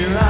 here I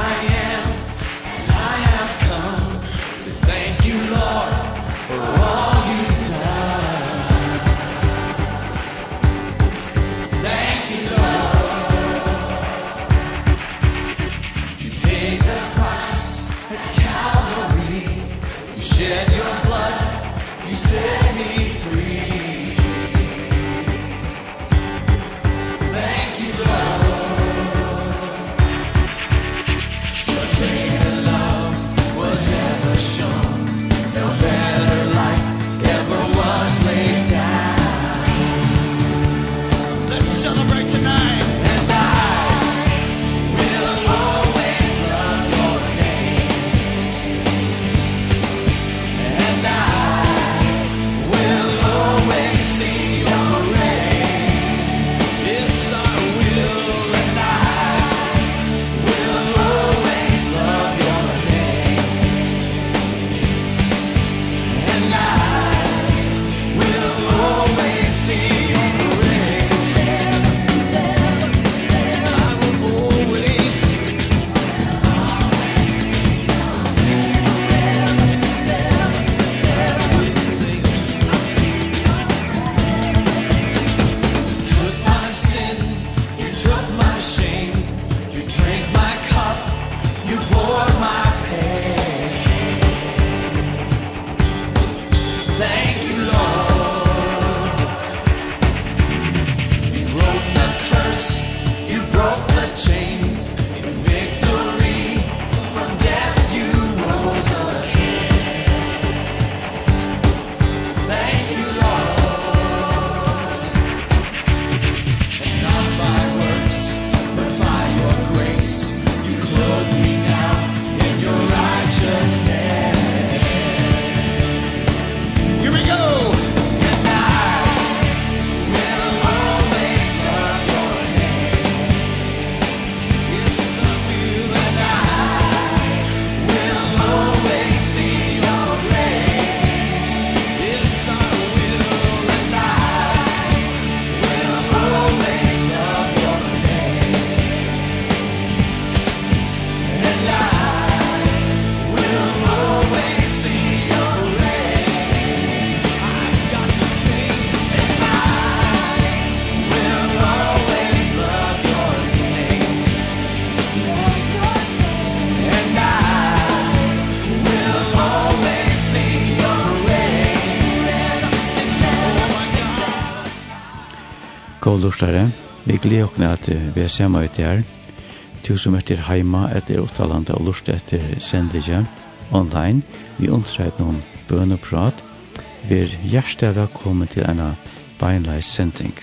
lustare. Vi gleder oss at vi er samme ut her. Du som er til heima etter Åttalanda og lortet etter sendlige online. Vi omtreit noen bøn og prat. Vi er hjertelig velkommen til en beinleis sending.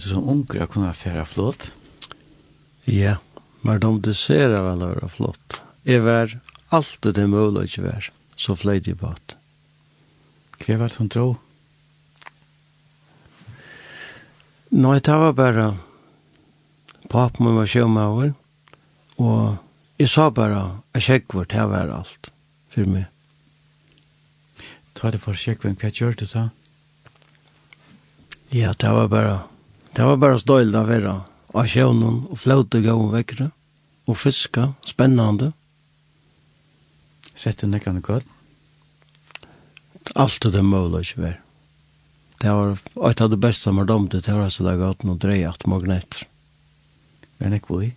du som unger å kunne fære flott? Ja, men de ser jeg vel å være flott. Jeg var alltid det mulig å ikke være, så fløy jeg på det. Hva var det som dro? Nei, det var bare papen min var sjømaver, og jeg sa bare at kjekkvort, det var alt for meg. Ta det for kjekkvort, hva gjør du da? Ja, det var bare Det var bare støyld av vera, av sjøvnen og fløte gode vekkere, og fiska, spennende. Sett du nekkene godt? Alt det er mulig ikke vær. Det var et av det beste som har dømt det, det var så det gatt noe dreie at magneter. Men ikke vi?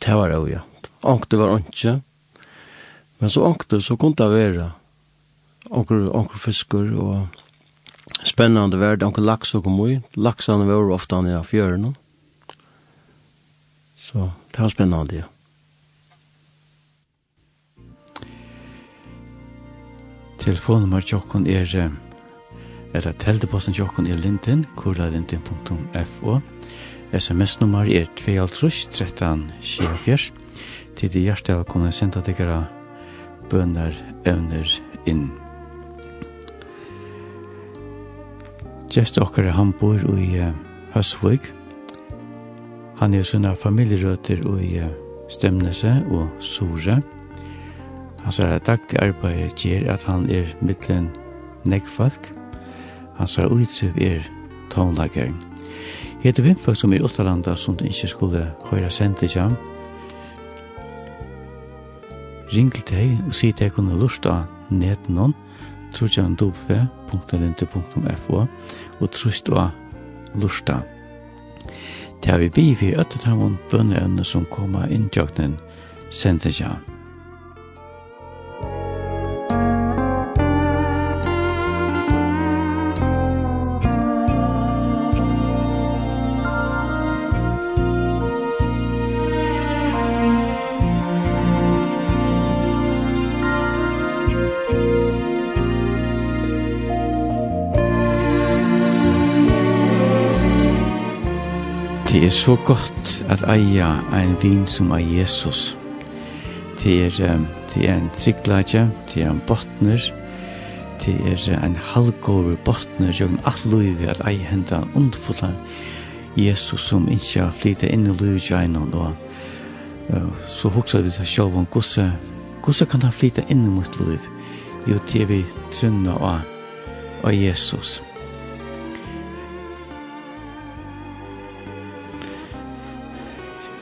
Det var det, ja. Ankte var ikke. Men så ankte, så kunne det være anker, anker fisker og Spennande värld, onkel lax och kom ut. Laxarna var ofta nere i fjärden. Så det var spännande, ja. Telefonnummer tjokken er eller telteposten tjokken er linten, kurlalintin.fo SMS-nummer er 2.13.24 Til i hjertet av å kunne sende dere bønner evner inn. Gjest okkar han bor i Høsvig. Han er sånne familierøter i Stemnese og Sore. Han sier at daglig arbeid gjør at han er mittlen nekfalk. Han sier utsiv er tonlageren. Hette vimfolk som er Ottalanda som du ikke skulle høre sendt ikke ham. Ring til deg og si til deg kunne lusta av noen www.lente.fo og trust og lusta. Det har vi bi vi öttet hamon bønneevne som koma innjøknen sendtja. Det er så godt at eia ein vin som er Jesus. Det er, det er en tryggleidje, det er en botner, det er en halvgåver botner, jo en alt løyve at eia henda en underfulla Jesus som ikke flytta inn i løyve gjennom, og så hoksa vi seg sjål om gosse, gosse kan han flytta inn i mot løyve, jo det er vi trunna av Jesus. Jesus.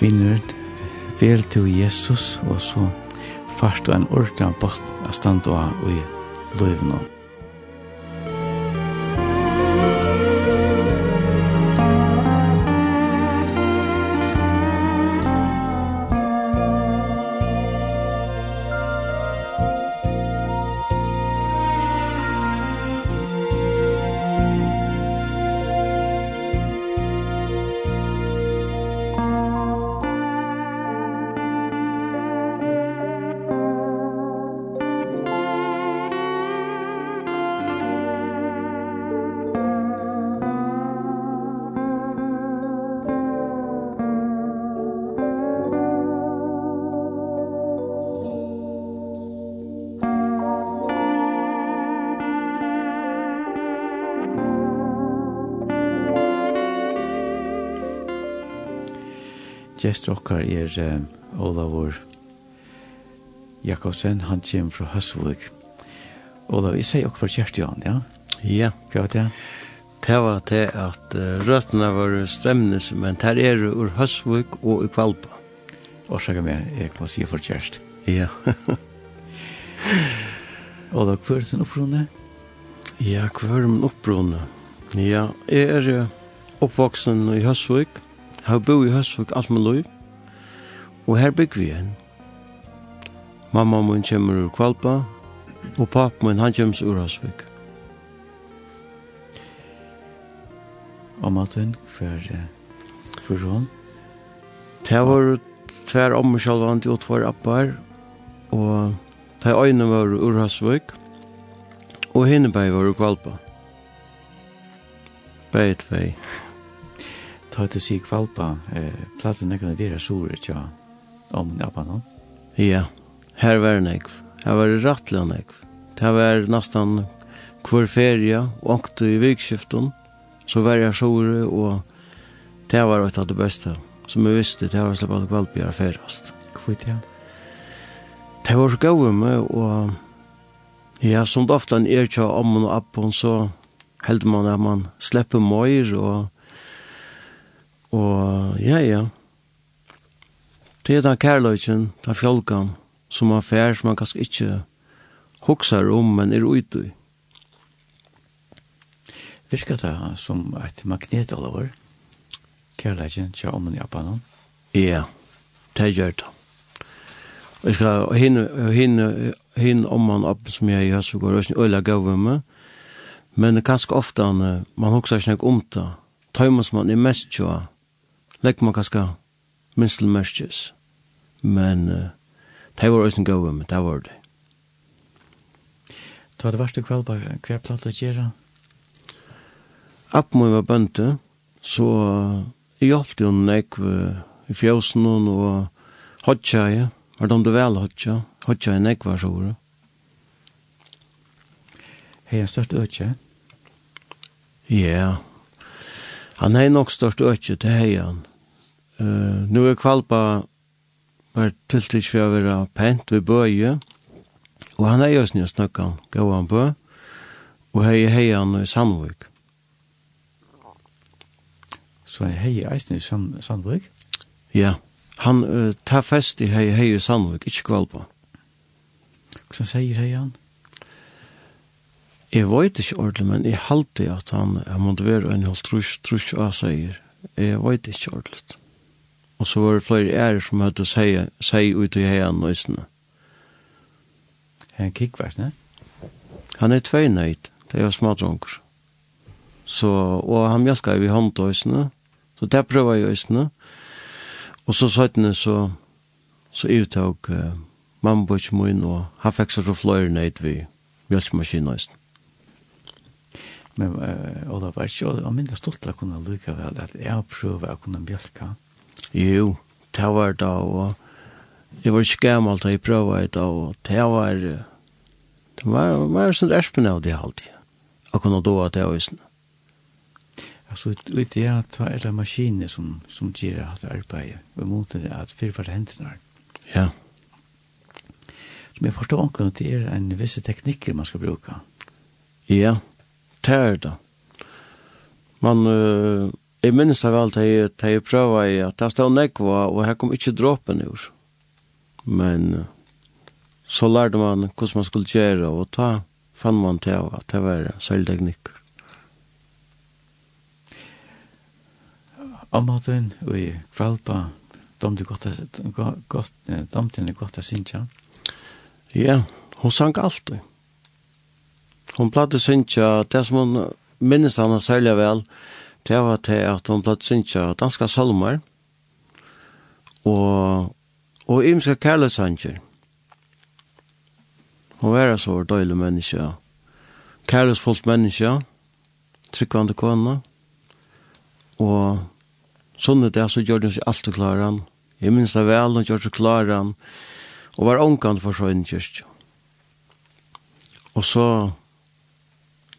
vinner vel til Jesus, og så fast og en ordentlig bort av stand og i løyvnån. Gjester okkar er uh, Olavur Jakobsen, han kommer fra Høsvig. Olav, jeg sier okkar Gjester han, ja? Ja. Hva var det? Det var det at uh, røttene var stremnes, men der er det ur Høsvig og i Kvalpa. Årsaker med, jeg må si for kjerst. Ja. Olav, hva er den opprunne? Ja, hva er den opprunne? Ja, jeg er uh, oppvoksen i Høsvig. Jeg har bo i Høsvig alt min liv. Og her bygger vi igjen. Mamma min kommer ur Kvalpa, og papp min han kommer ur Hasvik. Og maten, hver for sånn? Det var tver ommer og tver appar, og de øyne var ur Hasvik, og henne var ur Kvalpa. Bare tvei. Ta til sig Kvalpa, eh, platen kan være sore, tja om Japan. Ja, her var nekv. Her var rattla nekv. Det var nesten hver ferie, ångte i vikskiften, så var jeg sjore, og det var et av det beste. Som jeg visste, det var slett at kvalpjere ferast. Kvitt, ja. Det var så gode med, og ja, som det ofte er ikke om og appen, så held man at man slipper møyr, og, og ja, ja, Det er den kærløyken, den fjolkan, som man fær, som man kanskje ikke hoksar om, men er ute i. Virka det som et magnet over kærløyken til ommen i Japan? Ja, det gjør det. Jeg skal hinne, hinne, hinne ommen opp som jeg gjør, så går, det ikke øyla gav med, men det er kanskje ofte man hoksar ikke om det. Tøymas man er mest tja, legger man kanskje minst til merkes men uh, det var også en gode, men det var det. Du hadde vært i kveld, bare hver platt å gjøre? App må var bønte, så jeg hjalp jo når jeg i fjøsen og hodja jeg, var det om du vel hodja, hodja jeg nek var så ordet. Hei, en størst økje? Ja, han er nok størst økje til hei han. Uh, nu er kvalpa var tiltidig for å være pent ved bøye, og han er jo snill snakka han, gav han bø, og hei hei han i Sandvik. Så hei hei eisen i Sandvik? Ja, han uh, tar fest i hei hei i Sandvik, ikke kvalpa. Hva sier hei han? Jeg vet ikke ordentlig, men jeg halte at han, han måtte være en halv trus, trus og sier. Jeg vet ikke ordentlig. Og så var det flere ærer som hadde seg, seg ut i heian nøysene. Er han kikkvært, ne? Han er tvei tveineit, det er smadronker. Så, og han mjölka i håndøysene, så det prøver jeg øysene. Og så søttene så, så uttog uh, mamma på ikke min, og han fikk så flere neit vi mjölkmaskinøysene. Men uh, Olav, var ikke, og minnes stolt til å kunne lykke vel at jeg prøver å kunne mjölka. Ja Jo, det var da, og jeg var ikke gammel da jeg prøvde da, og det var, det var, det var sånn erspen av det alltid. Jeg kunne da at det var sånn. Alltså vet jag att det är maskiner som som ger at arbeta og mot det at att hendene er. Ja. Som jeg forstår också at det er en viss teknikker man skal bruke. Ja, det er det. Man uh, Jeg minnes av alt jeg, jeg prøver at det stod nekva, og her kom ikke dråpen ur. Men så lærte man hvordan man skulle gjøre, og ta fann man til at det var selvteknikker. Amaten og i kvalpa, du godt, godt, domtene godt er sinja? Ja, hun sang alltid. Hun platte synja, det som hun minnes han særlig vel, det var til at hun blei synsja danska salmer, og, og imenska kærlesanger. Hun var så døylig menneske, kærlesfullt menneske, tryggvande kona, og sånn er det så gjør hun seg alltid klaran. Jeg minns det vel, hun gjør seg klaran, og var ångan for så en kyrkja. Og så,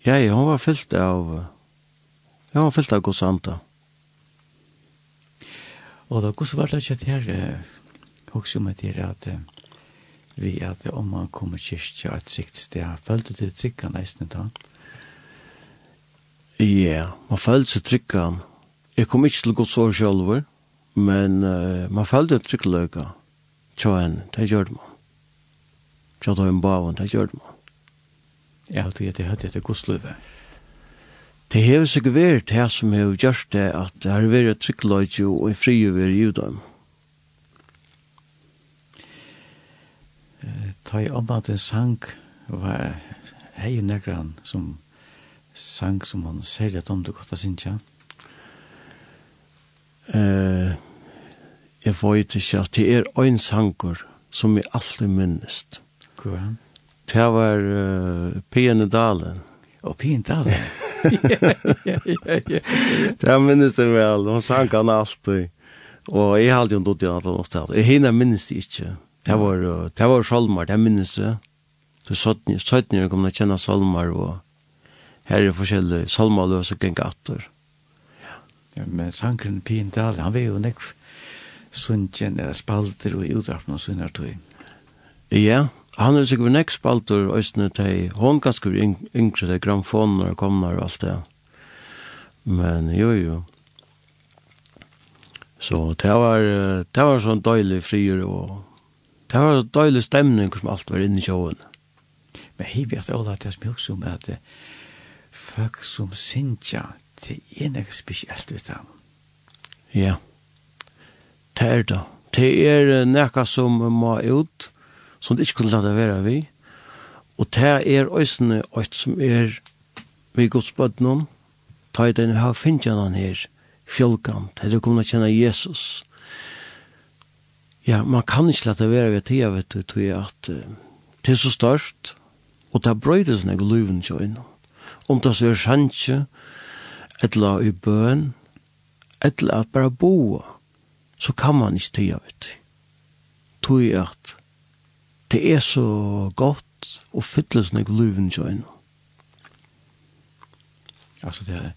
ja, hun var fyllt av Ja, han fyllt av Guds anda. Og da Guds var det ikke her, også om det er at vi at om man kommer kyrkja et sikt sted, følte du trykka nesten da? Ja, man følte seg trykka. Jeg kom ikke til Guds år selv, men uh, man følte trykka løyka. Tja en, det gjør man. Tja da en bavan, det gjør man. Ja, du er det høyt etter Guds løyga. Ja. Det hever seg vært det som hever gjørst det at det har vært tryggløyde og i fri over judom. Ta i om at en sang var hei negran som sang som han sier at om du godt har sinja. Uh, jeg vet ikke at det er en sanger som jeg alltid minnest. Hvor er han? Det var uh, P.N. Dalen. Og fint alltså. Det minns det vel, hun sank han alltid. Og jeg hadde jo inte det att hon stod. Jeg hinner minnes det ikke. Det var, det var Solmar, det minnes det. Så sötni, sötni kom att känna Salmar och här är forskjellige og gänga atter. Ja, men sankren fint alltså. Han var ju nekv sundtjen, spalter og utdrappene og utrafna sundartøy. Ja, Han er sikkert nekk spalter, og østene til hon ganske yng yngre til gramfoner, og kommer og alt det. Men jo, jo. Så det var, det var sånn døylig frier, og det var døylig stemning som alt var inne i sjåen. Men hei vi at Ola, det er som jeg om at folk som sinja, det er nek spesielt vidt ham. Ja, det er det. Det er nekka som må ut, som det ikke kunne lade være vi. Og det er øsene alt som er vi godsbøttene, ta i den vi har finnet han her, fjolkan, det er kommet å kjenne Jesus. Ja, man kan ikke lade være ved tida, vet du, tror jeg at uh, det er så størst, og det er brøydes sånn jeg luven til øynene. Om det så er sjansje, eller i bøen, eller at bare boa, så kan man ikke tida, vet du. Tror jeg at det er så godt og fytles nek luven øynene. Altså det er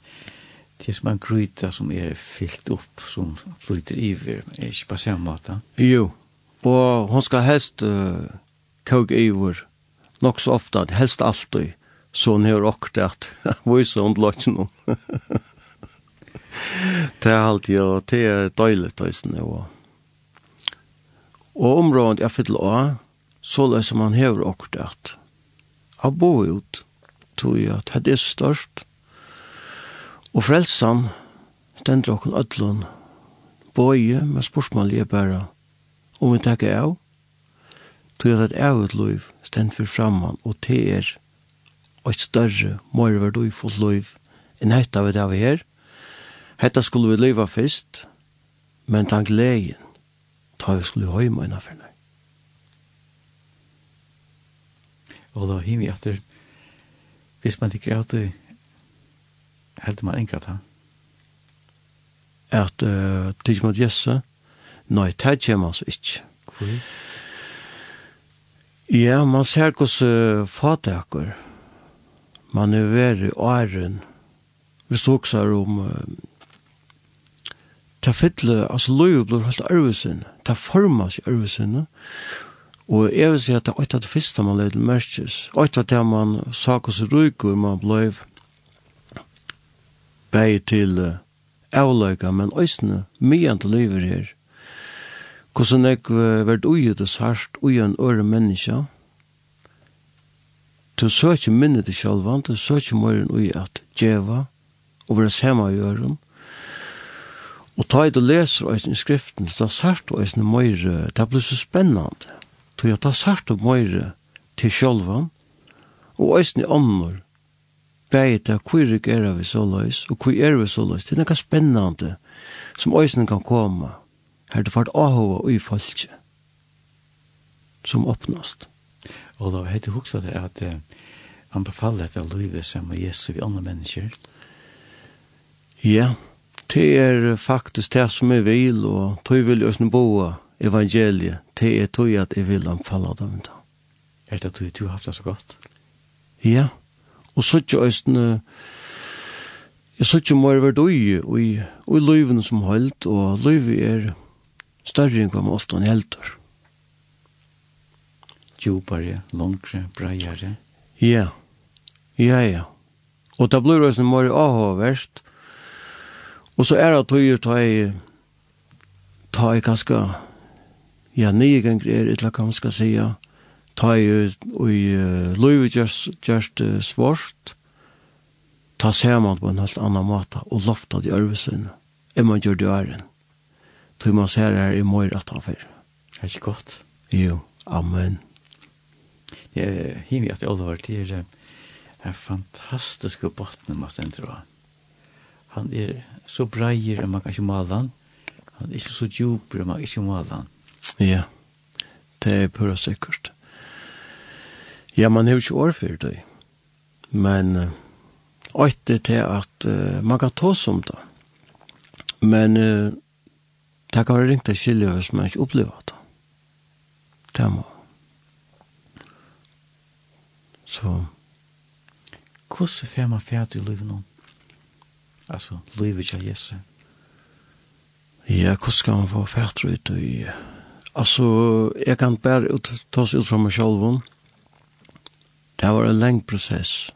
det er som en gryta som er fyllt opp, som flyter iver, er ikke på samme måte. Jo, og hun skal helst uh, kåg iver nok så ofte, helst alltid, så hun har akkurat at vise hun løkken om. Det er alltid, og det er døylig tøysene. Og, og området jeg fyller av, så løs som han hever akkurat at av bo ut, tog jeg at det er så størst, og frelsan stender okken ødlån, bøye med spørsmål jeg bare, om vi tenker av, tog jeg at jeg er et liv stend for framman, og det er et større, mer verdifullt liv enn hetta vi det vi her. Hetta skulle vi leva først, men den legen, tar vi skulle høyma innanfor og da hiver jeg etter. Hvis man ikke er at du heldur man enkrat ha at uh, tidsk mot jesse? Nei, det kommer altså ikke. Hvor? ja, man ser hos uh, fataker man er veri åren. Hvis du også er om uh, ta fytle, altså løy blir helt arvesen, ta formas i arvesen, Og jeg vil si at det er det første man levde merkes. Det er det man sak oss ryker, man ble bei til avløyga, men øysene, mye til livet her. Hvordan jeg vært ui det sart, ui en øre menneske. Du søker minnet til sjølvan, du søker morgen ui at djeva, og være sema i øren. Og ta i det leser øysene i skriften, så sart øysene morgen, det blir så spennende tog jeg ta sart og møyre til sjølvan, og æsne ånder, bæg til hvor ikke er vi så løys, og hvor er vi så løys, det er noe spennende som æsne kan komme, her det fart ahova og i falskje, som åpnast. Og da heter hoksa det at uh, han befaller etter livet som er Jesu vi andre mennesker. Ja, det er faktisk det som er vil, og tog vil æsne boa, evangeliet, det er tog at jeg vil anfalla dem da. Er det at du, du har haft det så godt? Ja, og så ikke østene, jeg så ikke mer vært ui, ui, i løyven som holdt, og løyven er større enn hva man ofte helter. Djupare, langre, breiere. Ja, ja, ja. Og det blir også mer avhåverst. Og så er det at jeg tar jeg, tar jeg ganske ja, nye ganger er eller hva man skal si, ta i uh, løyve gjørst uh, svårst, ta saman på en helt annan måte, og lofta de ørvesene, enn man gjør det æren. Tog man ser her i mor at han fyr. Er ikke godt? Jo, amen. Ja, hivi at Oliver, det er en fantastisk bottene, man stender av. Han er så breier, enn man kan ikke male han. Han er ikke så djuper, man kan ikke male han. Ja, det er pura sikkert. Ja, man har jo ikke år for det. Men uh, det til at uh, man kan ta som det. Men uh, det kan være ringt til skilje hvis man ikke opplever det. Det må. Så. Hvordan får man ferdig i livet nå? Altså, livet av Jesu. Ja, hvordan skal man få ferdig ut i livet? Altså, jeg kan bare ut, ta oss ut fra meg selv. Det var en lengre prosess.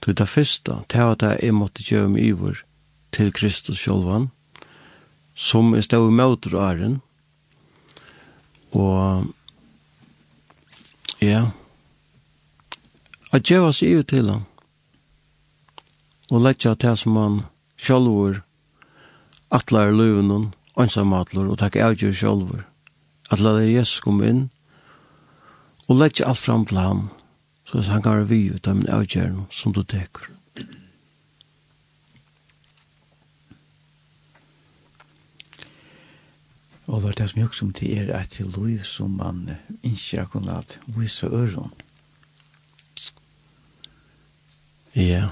Det var det første, det var det jeg måtte gjøre meg iver til Kristus selv, som jeg stod i møter og æren. Og, ja, at gjøre seg iver til ham. Og lette til som han selv var, atler løven, ansamatler og takk avgjør selv. Og at la det Jesus komme inn, og lette alt fram til ham, så at han kan være vi ut av min avgjørende som du teker. Og det er det som jeg som til er et liv som man ikke har kunnet vise øren. Ja.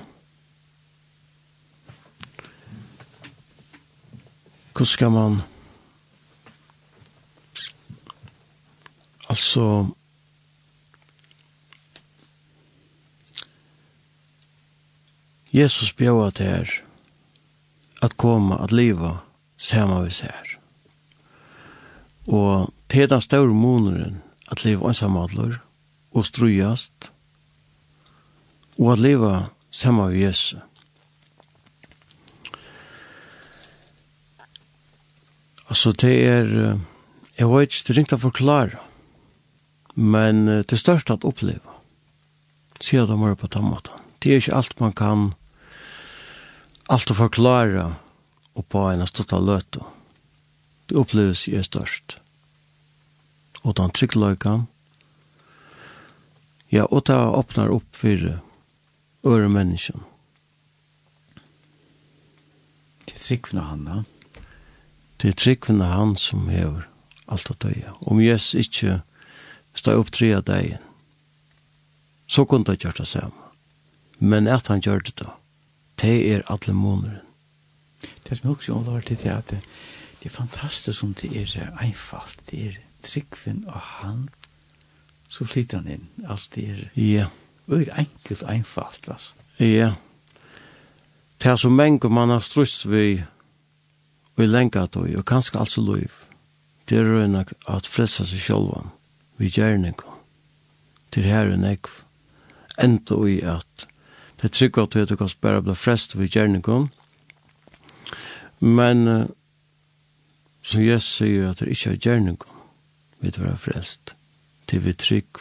Hvordan skal man... Altså, Jesus bjóða til at koma, at liva, sama vi ser. Og til den større måneren, at liva ansamadler, og strujast, og at liva sama vi Jesus. Altså, det er, jeg vet ikke, det er ringt å forklare, men uh, det største at oppleve, sier de bare på den måten. Det er ikke alt man kan, alt å forklare oppå en av stått av løte. Det oppleves er størst. Og den tryggløyken, ja, og det åpner opp for øre mennesken. Det er tryggvene han, da. Det er tryggvene han som hever alt å døye. Om Jesus ikke stå opp tre av deg. Så kunne han gjøre det samme. Men at han gjør det da, det er alle måneder. Det som jeg også omlover til det er at det er fantastisk som det er einfalt. Det er tryggven og han så flytter han inn. Altså det er ja. veldig enkelt einfalt. Altså. Ja. Det er så mange man har strust vi og lengat og, og kanskje altså lov. Det er røyna at frelsa seg sjálvan vi gjerninga. Til her en ekv. Enda i at det trygg at du kan spara bli frest vi gjerninga. Men uh, som Jesus sier at det ikke er gjerninga vi er frelst til vi trygg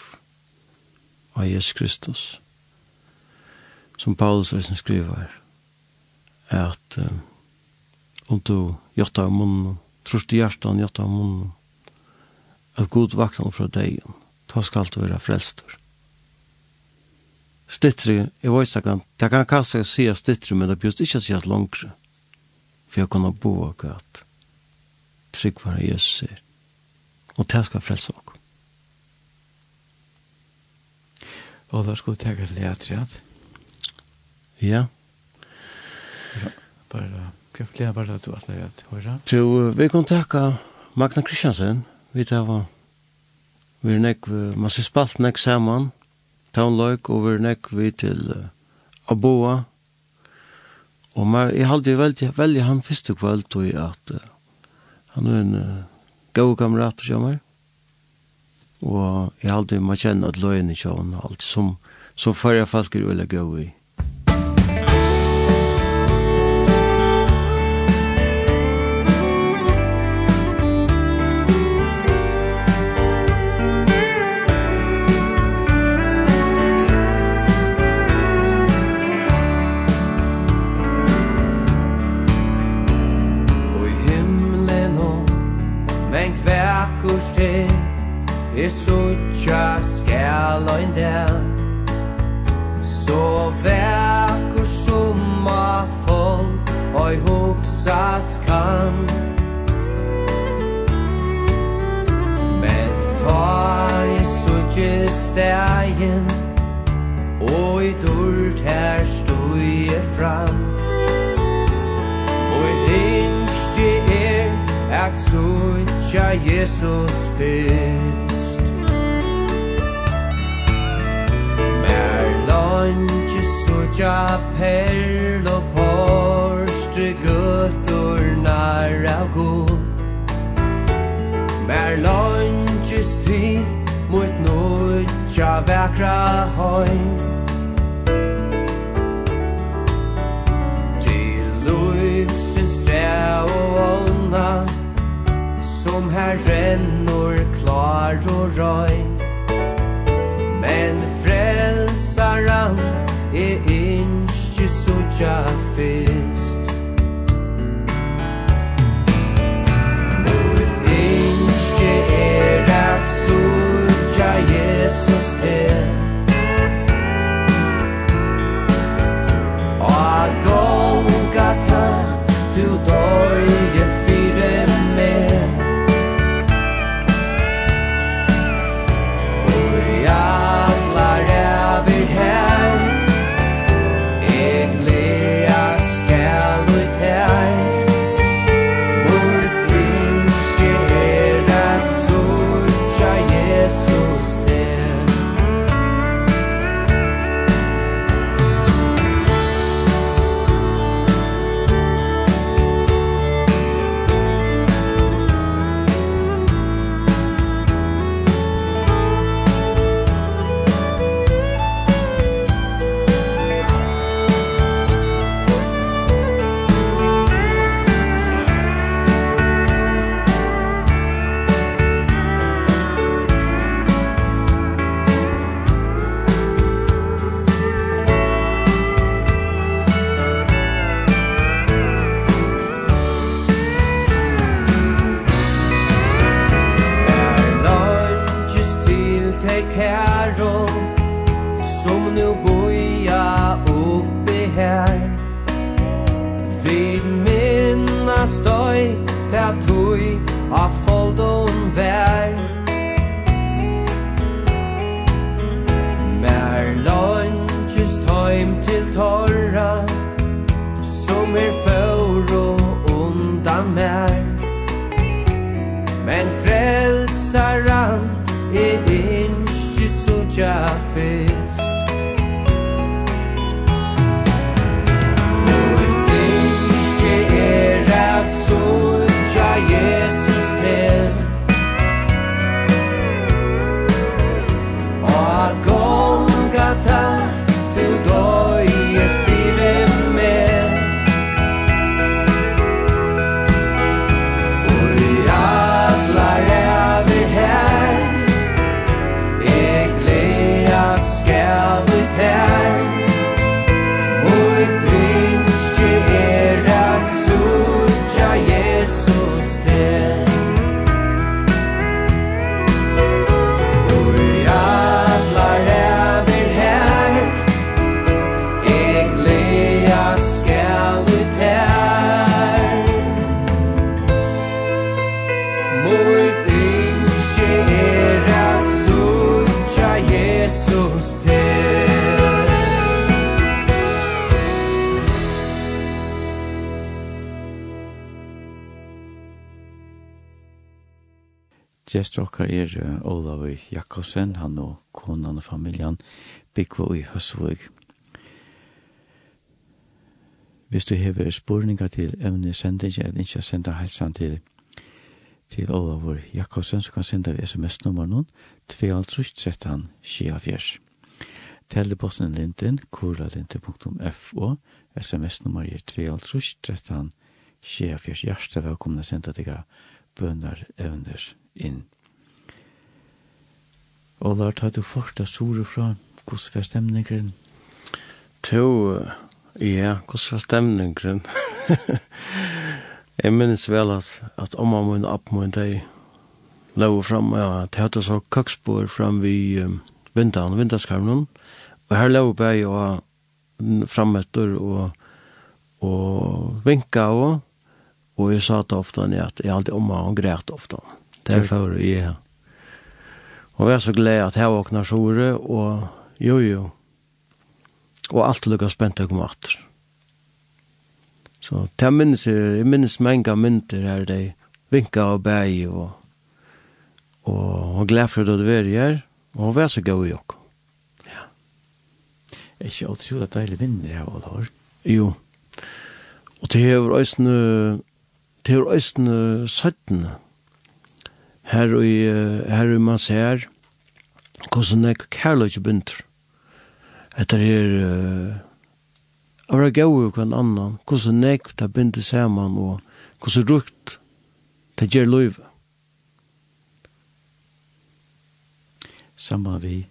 av Jesus Kristus. Som Paulus vesen skriver at uh, om du gjøtta av munnen, trost i hjertan gjøtta av munnen, at god vakna fra deg, ta skal du være frelster. Stittri, jeg i voisakan, det kan kanskje si at stittri, men det bjøst ikke si at langre, for jeg kan bo og gøt. Trygg var Jesus sier, og det skal frelse oss. Og da skulle jeg tenke til leatret? Ja. Bare, hva er det bare du har leatret høyre? Jo, vi kan takke Magna Kristiansen, vi tar var vi er nek, man ser spalt nek saman, taunløyk, og vi er nek vi til uh, Aboa, og mer jeg halde veldig, veldig han første kvöld, og at uh, han er en uh, gau kamerat, og jeg halde man kjenner at løyene kjønner, alt som, som førre folk er ulla gau i. Jesus fyrst. Mer langi sutja perl og porstri guttur nær av god Mer langi styr mot nutja vekra høyn Her rennor klar og røy. Men frelsaran er innskje suttja jaffig Gestur okkar er Olav Jakobsen, han og konan og familjan byggva i Høsvøg. Hvis du hever spurningar til evne sendinga, eller ikke senda helsan til, til Olav Jakobsen, så kan senda vi sms-nummer noen 2.13 Schiafjers. Teleposten linten, kurlalinte.fo, sms-nummer er 2.13 Schiafjers. Hjertelig velkomna senda deg bønner evner inn. Og Lord, har du først av sore fra hvordan var stemningen? To, ja, hvordan var stemningen? jeg minnes vel at, at omma min og appa min de lå fram, ja, det hadde så køksbord fram vi um, vindan, vindanskarmen, og her lå jeg og fram etter og, og vinka og, og jeg sa det ofte at jeg alltid omma og græt ofte. Mm Derfor er jeg her. Og vi er så glad at jeg våkner såre, og jo, jo. Og alt lukket spent å komme atter. Så jeg minnes, jeg minnes mange mynter her, de vinka og bæg, og, og, og glad for det du er her, og vi er så god i oss. Ja. Er ikke alt så deilig vinner her, Olavur? Jo. Og det er jo øyne, det er jo øyne 17, her og her og man ser hvordan jeg kærlig ikke begynner. Etter her uh, av det gøy og hver annan, hvordan jeg tar begynner sammen og hvordan rukt det gjør løyve. Samme vi.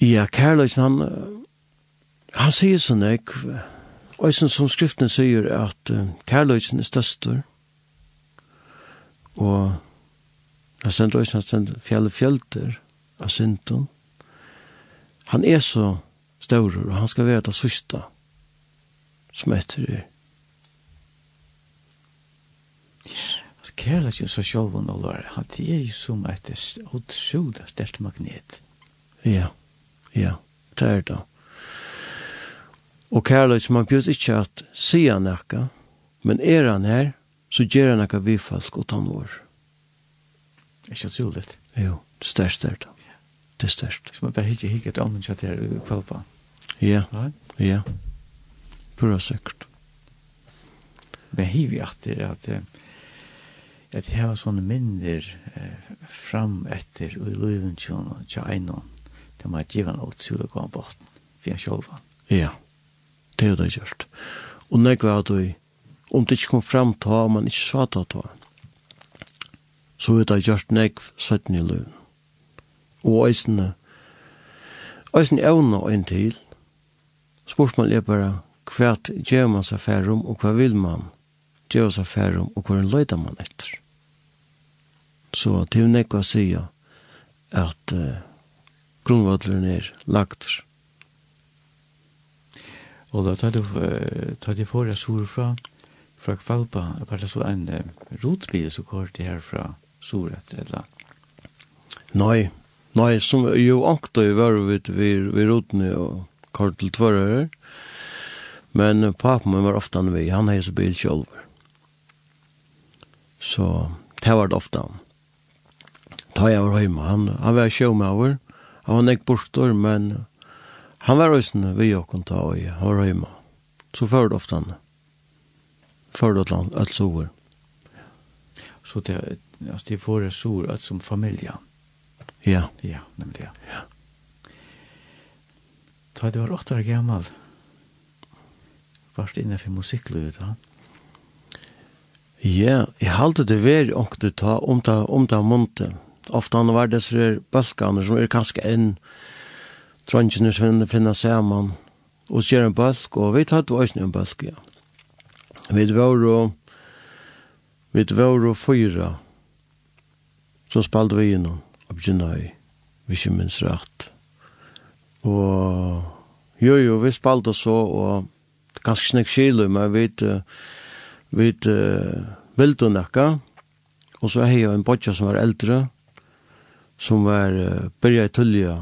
Ja, kærlig han han sier sånn jeg, og som skriften sier at uh, kærlig er støster, Og han sender også, han sender fjell fjellter av synden. Han er så større, og han skal være det sørste som etter det. Altså, kærlighet så selv og det er, han er jo som et utrolig størst magnet. Ja, ja, det er det. Og kærlighet man bjør ikke at sier han ikke, men er han her, så gjør han noe vi folk og tann vår. Ikke så ulitt. Jo, det er størst der da. Det er størst. Så man bare ikke hikker et ånden kjøtt her kveld på. Ja, ja. Pura sikkert. Men hiv i at det er at at jeg har sånne minner eh, fram etter og i løven tjøn og tjøynon til man giver han alt til å gå bort for jeg sjølvan. Ja, det er det gjort. Og når var at du om det ikke kom fram ta, om man ikke sa ta ta. Så vet jeg gjort nekv søtten i løn. Og eisene, eisene evne og en til. Spørsmålet er bare, hva gjør man seg færre om, og hva vil man gjør seg færre om, og hva løyder man etter. Så det er nekv sier at uh, grunnvadleren er lagt. Og da tar du, tar du for deg sur fra, fra Kvalpa, jeg parla så en uh, rotbil som går til her fra Soret, eller? Nei, nei, som jo ankta i var vid, vi, vi rotene og kort til tvører, men papen min var ofta vi, han heis bil sjolv. Så det var det ofta. Da jeg var hjemme, han, han var sjåmauer, han var nek bortor, men han var òsne vi okkonta og han var hjemme. Så før det ofta han förutland allt så Så det alltså det får det så att som familj. Ja. Ja, nämligen ja. Ja. Ta det var åtta år gammal. Varst inne för musiklivet. Ja, jeg halte det veri åkte ta om ta om ta monte. Ofta han var det så er balkaner som er kanskje en trøngene som finner sammen og ser en balk, og vi tatt også en balk, ja. Vi var og vi var og fyra så spalte vi innom og begynne i vi ikke minst rett. Og jo jo, vi spalte så og ganske snakk kilo, men vi vi vilde nekka og så hei en bodja som var eldre som var byrja i tullja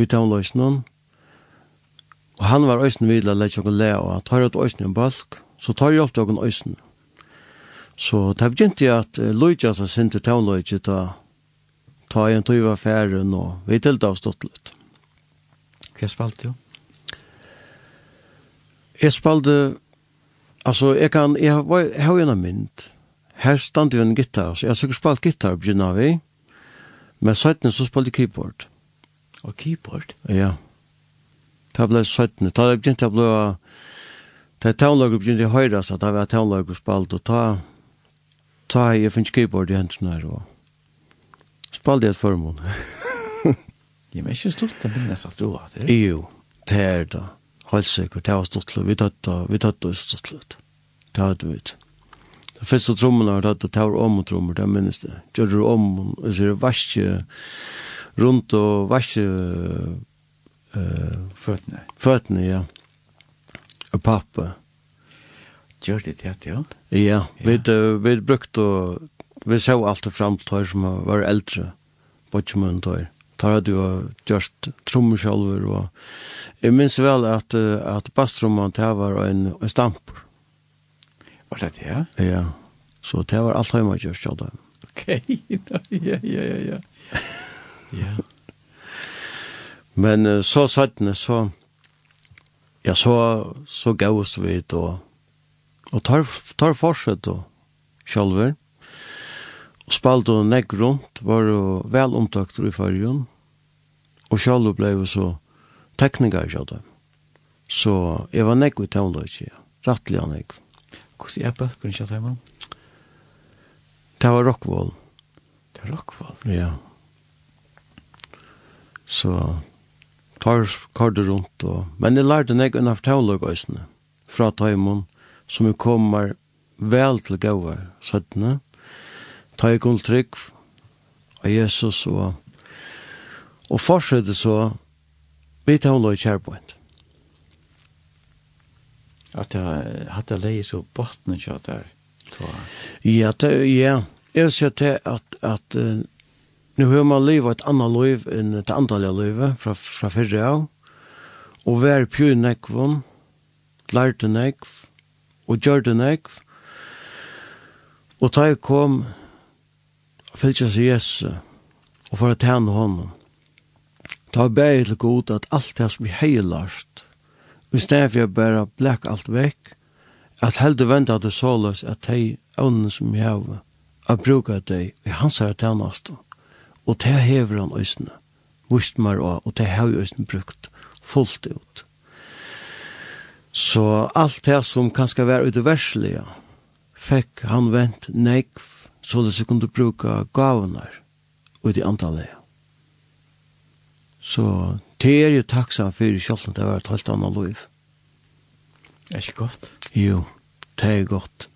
vi taunløysnån og han var øysen vidla leit jokken lea og han tar ut øysen i en balk Så tar jeg opp dagen øysen. Så det begynte jeg at uh, Luigi som sinte townløyge ta ta en tog av færen og vi tilte av stått litt. Hva spalte du? Jeg spalte altså jeg kan jeg, var, jeg har jo en mynd her stand jo en gitar så jeg har sikkert spalt gitar begynner vi men søttene så spalte keyboard. Og keyboard? Ja. Det ble søttene. Det begynte jeg å Det townlager begynte å høyre så da var townlager spalt, og ta, ta jeg finnes keyboard i hendene her, og spalt jeg et formål. Ja, men ikke stort, det minnes at du har det. Jo, det er det. Helt sikkert, det var stolt til. Vi tatt det, vi tatt det stolt til. Det hadde vi ikke. Det første trommene har tatt det, det var om og trommer, det minnes det. Gjør det om, og så er det rundt og vaske uh, føttene. Føttene, ja. Ja. Og pappa. Gjør det til, ja? Ja, vi, vi brukte, vi så alltid fram til som var eldre, bortsmålen til. Tar hadde jo gjort trommeskjolver, og jeg minns vel at, at basstrommen til var en, en stamper. Var det det, ja? Ja, så det var alt hjemme gjort, ja, da. Ok, ja, ja, ja, ja. ja. Men så satt det, så ja, så, så gavst vi det, og, og tar, tar fortsett og kjølver. Og spalt og negg rundt, var jo vel omtakt i fargen, og kjølver ble jo så tekniker kjøtt dem. Så jeg var negg i tøvnløyke, ja. Rattelig han negg. Hvordan er bøkken kjøtt hjemme? Det var Rockwool. Det var Rockwool? Ja. Så tar kardet rundt. Og... Men jeg lærte nek unna fortavløk fra taimon, som jeg kommer vel til gauar søttene. Ta jeg kun trygg av Jesus og og fortsette så vi tar tavløk kjærpoint. At jeg hadde leie så bottene kjøtt der. Ja, det, ja. Jeg vil si at, at, at uh, nu hör man leva ett annat liv än ett andliga liv från från förra av. Och vär pjun nekvon, lärte nekv, og gjørte nekv. Og ta jeg kom, fylgja seg Jesus og for å tjene honom. Ta jeg bæg til god at alt det som er heilast, i stedet for jeg bare blek alt vekk, at heldig venda det såles at de ånden som jeg har, at bruka deg i hans her tjeneste. Og det hever han øsene, vust meg også, og det har øsene brukt fullt ut. Så alt det som kan skal være utoverslige, fikk han vent nekv, så det kunne bruke gavene ut i antallet. Så det er jo takksom for selv om det var et helt annet liv. Er ikke godt? Jo, det er godt.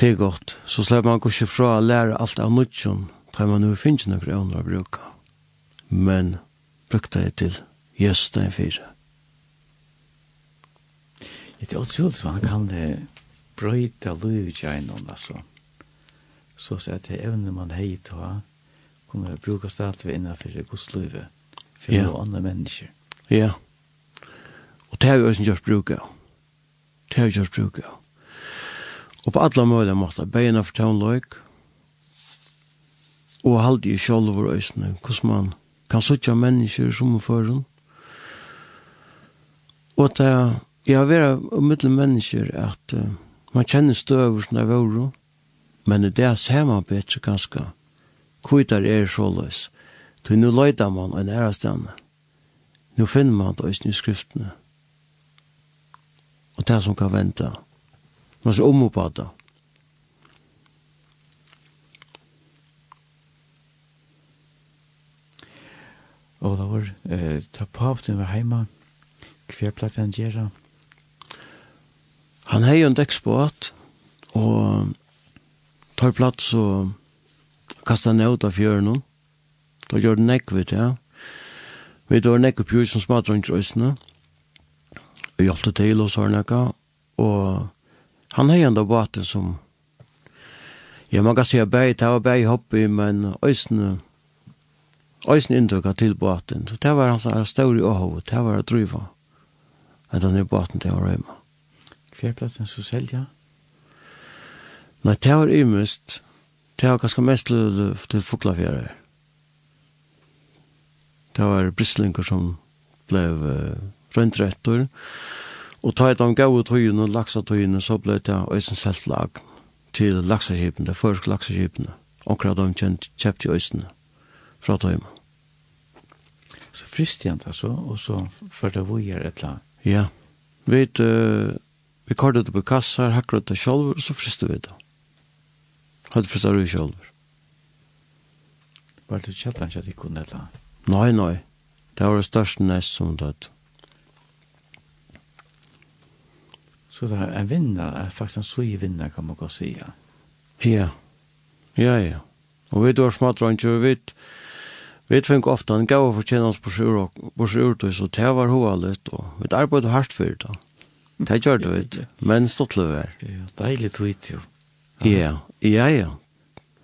Det er godt. Så slipper man ikke fra å lære alt av nødgjønn tar man nu finnes noen evner å bruke. Men brukte jeg til gjøsten fire. Det er også så han kan det brøyta løvgjennom, altså. Så så at det evne man hei ta, kommer å bruke stedet vi innenfor livet for ja. noen andre mennesker. Ja. Og det har vi også gjort bruk av. Det har vi gjort bruk av. Og på alle mulige måter, beina for tøvnløyk, og halde i sjål over øysene, hvordan man kan sutja mennesker som er foran. Og det er, jeg har vært mellom mennesker at uh, man kjenner støver som er var, men det er samme bedre ganske. Kvitar er så løs. Så nå løyder man en ærestene. Nå finner man det øysene i skriftene. Og det som kan vente. Man skal om på det. var eh, ta på pavten var heima, hver platt han gjerra? Han hei en dekksbåt, og tar plats og kasta han ut av fjøren, da gjør det nekk, vet jeg. Vi dår nekk opp som smater rundt røysene, vi hjelpte til og sånn nekka, og han hei en da båten som, ja, man kan si at bæg, det var bæg hoppi, men øysene, eisen inntrykk til båten. Så det var hans her større åhov, det var å drive. At han er båten til å røyme. Hver plass han så selja? Nei, det var ymest. Det var ganske mest til, til Fuglafjære. Det var bristlinger som ble uh, røyntretter. Og ta et av gau tøyene, laksatøyene, så ble det Øysen selt lag til laksakipene, det første laksaskipene. Omkring de kjøpte i Øysene fra tøyene fristjant altså, og så førte jeg vujer et eller annet. Ja, vi, uh, vi kortet det på kassar, hakret det sjolver, og så friste vi det. Hadde fristet vi sjolver. Var det kjeltan ikke at de kunne et eller annet? Nei, nei. Det var det største nest som død. Så det er en vinner, er faktisk en sui vinner, kan man godt si, ja. Ja, ja, ja. Og vi var smadrande, vi vet, Vi tvingte ofte en gav for oss på sjurtøy, så det var hovedløst, og vi arbeidde hardt for det. Det gjør det, vet men stått løver. Ja, deilig tweet, jo. Ja, ja, ja.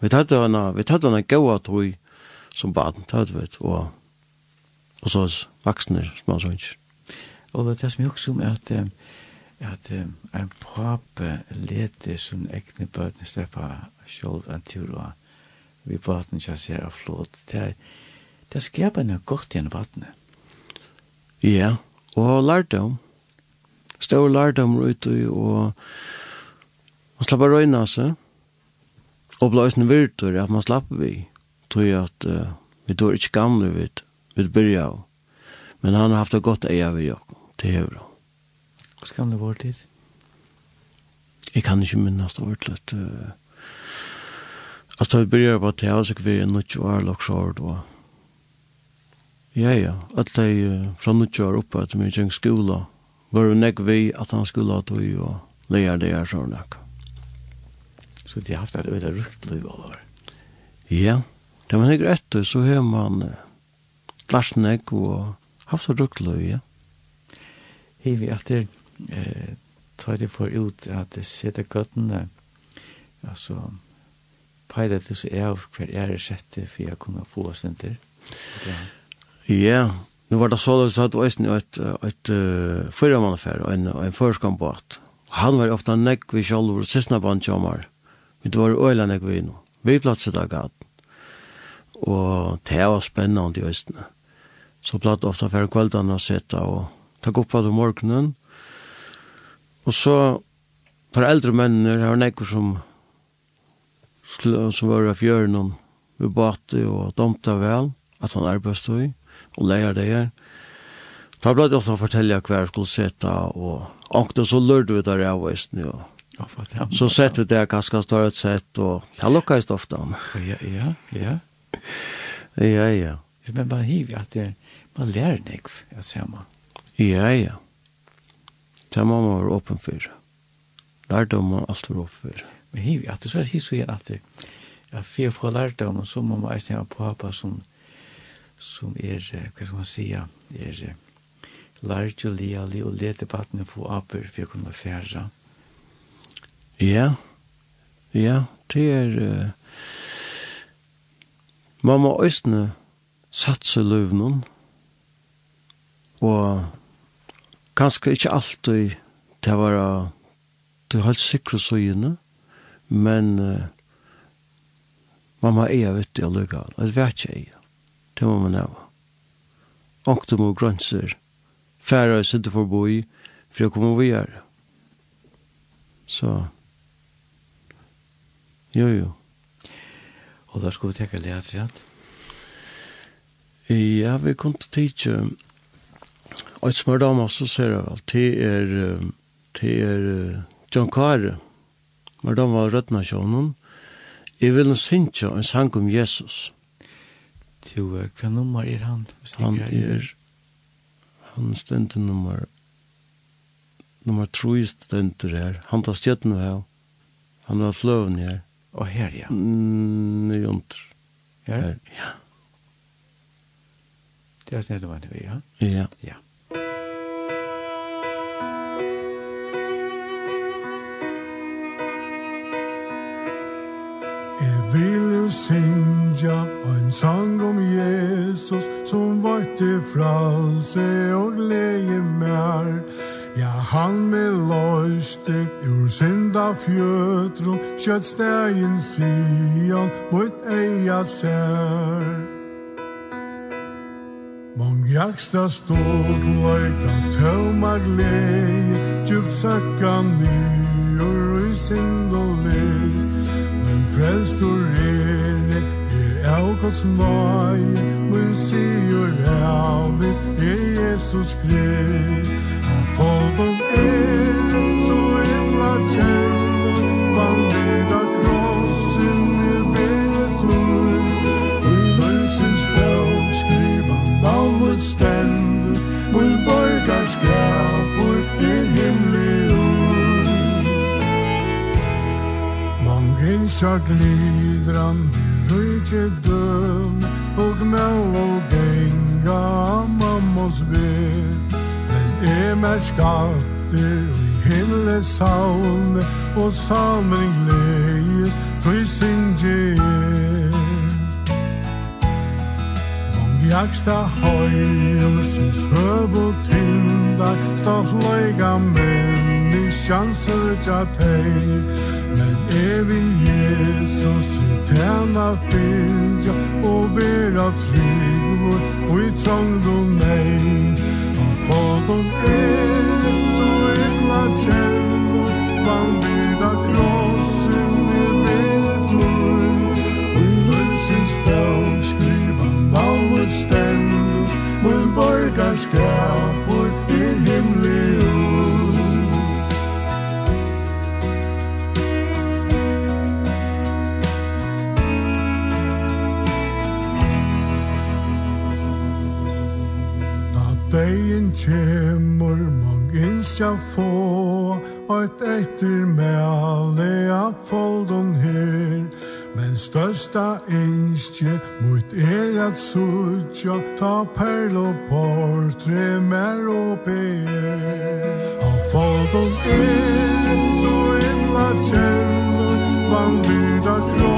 Vi tatt henne, vi tatt henne gav at hun som baden, tatt vet, og, og så vaksne små sånt. Og det er som jeg også om at, at en pape lete som egne bøtene slipper selv en tur, og vi baden ikke ser av flåt. Det er, Det skapar noe godt gjennom vattnet. Ja, og lærdom. Stor lærdom ute og man slapper røyna seg. Og blåsen virtur, at man slapp vi. Tog at uh, vi tog ikke gamle vidt, vi byrja av. Men han har haft det godt eia vi og det er bra. Hva skal det være tid? Jeg kan ikke minnes det ordentlig. Uh, altså, vi byrja på det, så kvar vi er nødt til å være lakshård og Ja, ja. At de uh, fra nutjar oppe at vi kjeng skola. Var hun nek vi at han skulle ha tog og leir det her sånn nek. Så de har haft et øyla rukt liv alle år? Ja. Da man ikke etter så har man uh, lars nek og haft et rukt liv, ja. Hei vi at det eh, tar det for ut at det sitter gøttene altså peilet det så er hver er sette for jeg kunne få oss inn til. Ja. Ja, nu var det så att det var ett ett, ett uh, förra man affär en en förskombåt. Han var ofta nekk vi sjálfur, sysna band bandjamar. Vi var øyla nekk vi nå. Vi platset av gat. Og det var spennende i østene. Så platt ofta för kvällarna och sitta og ta upp på morgonen. Og så tar eldre mennene, människor var näck som som var av fjörnen vi bate og domta vel at han arbeidstøy. Mm og leier det her. Da ble det også å fortelle hva jeg skulle sette, og åkte så lørte vi der av veisen, jo. Så sette vi der ganske større sett, og det lukkes ofte. Ja, ja, ja. Ja, ja. Men bare hiver at det, man lærer det ikke, jeg ser man. Ja, ja. Det må man være åpen for. Lærdom man alt være åpen for. Men hiver at det, så er det hiver at det, at for å få lærdom, så må man eisen ha på hapa som, som som er, hva skal man si, er lærte og lealig og lete battene for aper for å kunne fære. Ja, ja, det er uh, man må østene satse løvnen og kanskje ikke alltid til å være til å holde sikre søgjene men uh, man må eie vitt i å løgge av det, vet ikke eie det må man hava. Ångtum og grønser, færa er sitte for boi, for jeg kommer vi her. Så, jo jo. Og da skulle vi teka litt etter Ja, vi kunne til tidsje, og et smør dama, så ser jeg vel, det er, det er John Kare, men de var rødna sjånen, jeg vil synge en sang om Jesus. Jesus. Jo, hva nummer er han? Han er, han stendte nummer, nummer 3 stendte her. Han tar stjøttene her. Han var fløven her. Og her, ja. Mm, Nye under. Her? Ja. Det er snedet var det, vi, ja? Ja. Ja. vil jo synja ein sang om Jesus som varte fralse og glede mer. Ja, han med løste ur synda fjøtron, kjøtt stegen sian mot eia sær. Mång jaksta stort leika tøvmar leie, djupsakka nyur i synd og leie. Guds mai, mun sier helvi, er Jesus Krist. Han folkum er, så himla kjell, van vega krossen i bedre i løsens bøk skriva navnet mot stend, mun borgar skrapur er himlig ur. Mange sjakk lider han, rujtje himmel og genga mammos ved Men emer skatter i himle saune Og salmen gledes tusen gjer Vong jaksta høyr syns høv og tindar Stå fløyga menn i sjanser tja teg Men evig Jesus henne fylja og vera trygg. Og i trångd du nei og fådom er så illa kjellor man vida krossen i mine tur og i lønsens bøk skriva navnet stemmer mun borgarskap kjemur mong ilsja få Oit eitir mele a foldon her. Men størsta einskje mot er at sutja Ta perlo portre mer og ber. A foldon er så illa kjellur Van vida grå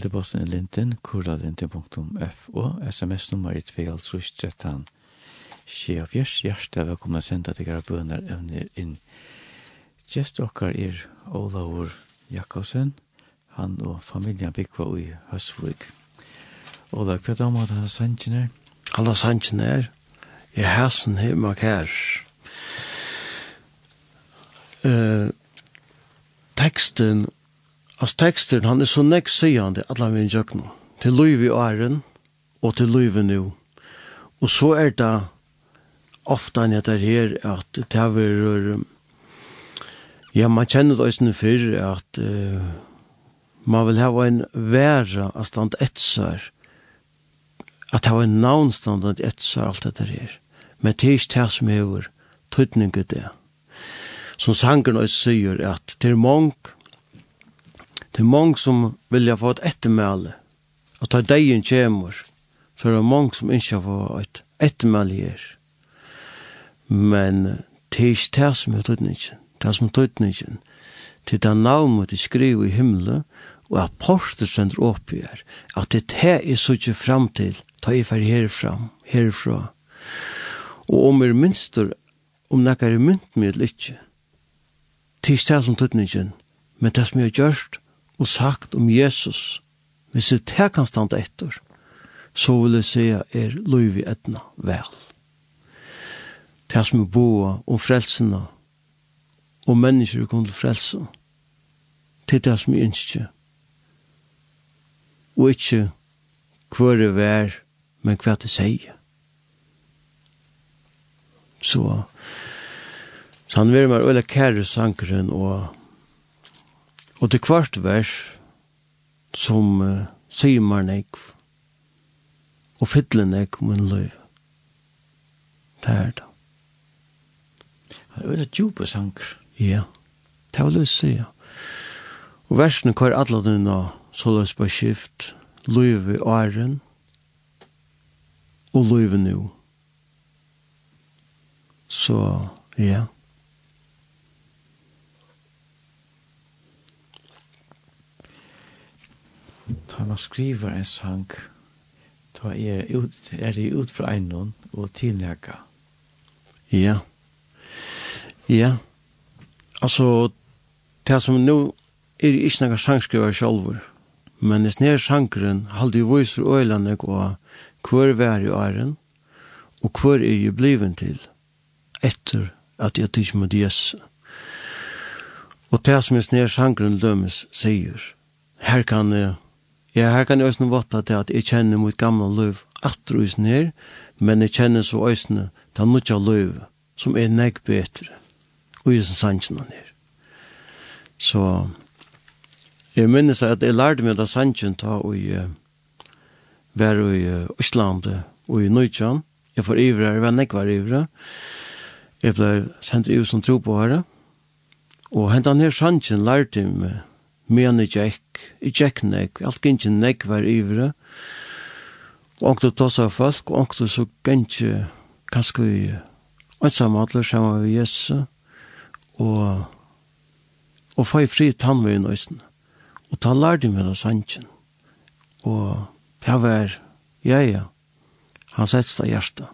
Teldeposten i linten, kuralinten.fo, sms-nummer i 2.13. Skje og fjers, hjertet å sende til gara bønner evner inn. Gjest okkar er Olaur Jakobsen, han og familien Bikva i Høsvig. Olaur, hva er det dama da sannsyn er? Alla sannsyn er, jeg hæsen him og her. Uh, teksten Altså teksten, han er så nekk sigande, han vil gjøre noe. til luiv i åren, og til luiv i. Og så er det ofte enn etter her, at det er vært, ja, man kjenner det også før, at uh, man vil hava en væra av stand etsar, at hava en navnstand av etsar, alt dette her. Men det er ikke det som hever, tøytninget det. Som sangeren også sier, at det er mange Det er mange som vilja få et ettermæle. Og ta degen kjemur, så er det mange som ikke har fått et ettermæle her. Men det er ikke det som er tøytningen. Det er som er tøytningen. Det er det navnet de skriver i himmelen, og at porter sender opp i her. At det er det er så ikke fram til, ta i fer herfra, herfra. Og om er minster, om det er mynt med eller ikke. Det er ikke det som tøytningen. Men det som jeg har gjørst, og sagt om Jesus, hvis det her kan standa etter, så vil jeg si er lov i etna vel. Det som er boa om frelsene, og mennesker kom til frelse, til det som er ønsker. Og ikke hver det er, men hva det sier. Så, så han vil være øyne kære sankeren og Og det kvart vers som uh, sier man ekv og fytler ekv om en løy. Det er det. Det er et djupe sanger. Ja, det var løs ja. Og versene kvar alle denne så løs på skift løy i åren og løy nu. Så, ja. Yeah. Da man skriver en sang, ta er, ut, er det ut fra einon og tilnækka. Ja. Ja. Altså, det som nu er ikke noen sangskriver selv, men det snær sangren halde jo viser øylande og hver vær i æren, og hver er jo bliven til etter at jeg tykker mot Jesu. Og det som er snær sangren dømes sier, her kan jeg Ja, her kan jeg også vatta til at jeg kjenner mot gamle løv atruisen her, men jeg kjenner så øsene til nødja løv som er nek betre og i sin sannsjene her. Så jeg minnes at jeg lærte meg da sannsjen ta og i var i Øslandet og i Nøytjan. Jeg får ivra, jeg var nek var ivre. Jeg ble sendt ut som tro på her. Og hentan her sannsjen lærte meg men i tjekk, i tjekk nek, alt gynnsje nek var ivre, og ångte tås av folk, og ångte så gynnsje kanskje i ønsamhandler sammen med Jesu, og, og få i fri tannvøyen nøysen, Og ta lærde meg da sannsyn. Og det var, ja, ja, han sette av hjertet.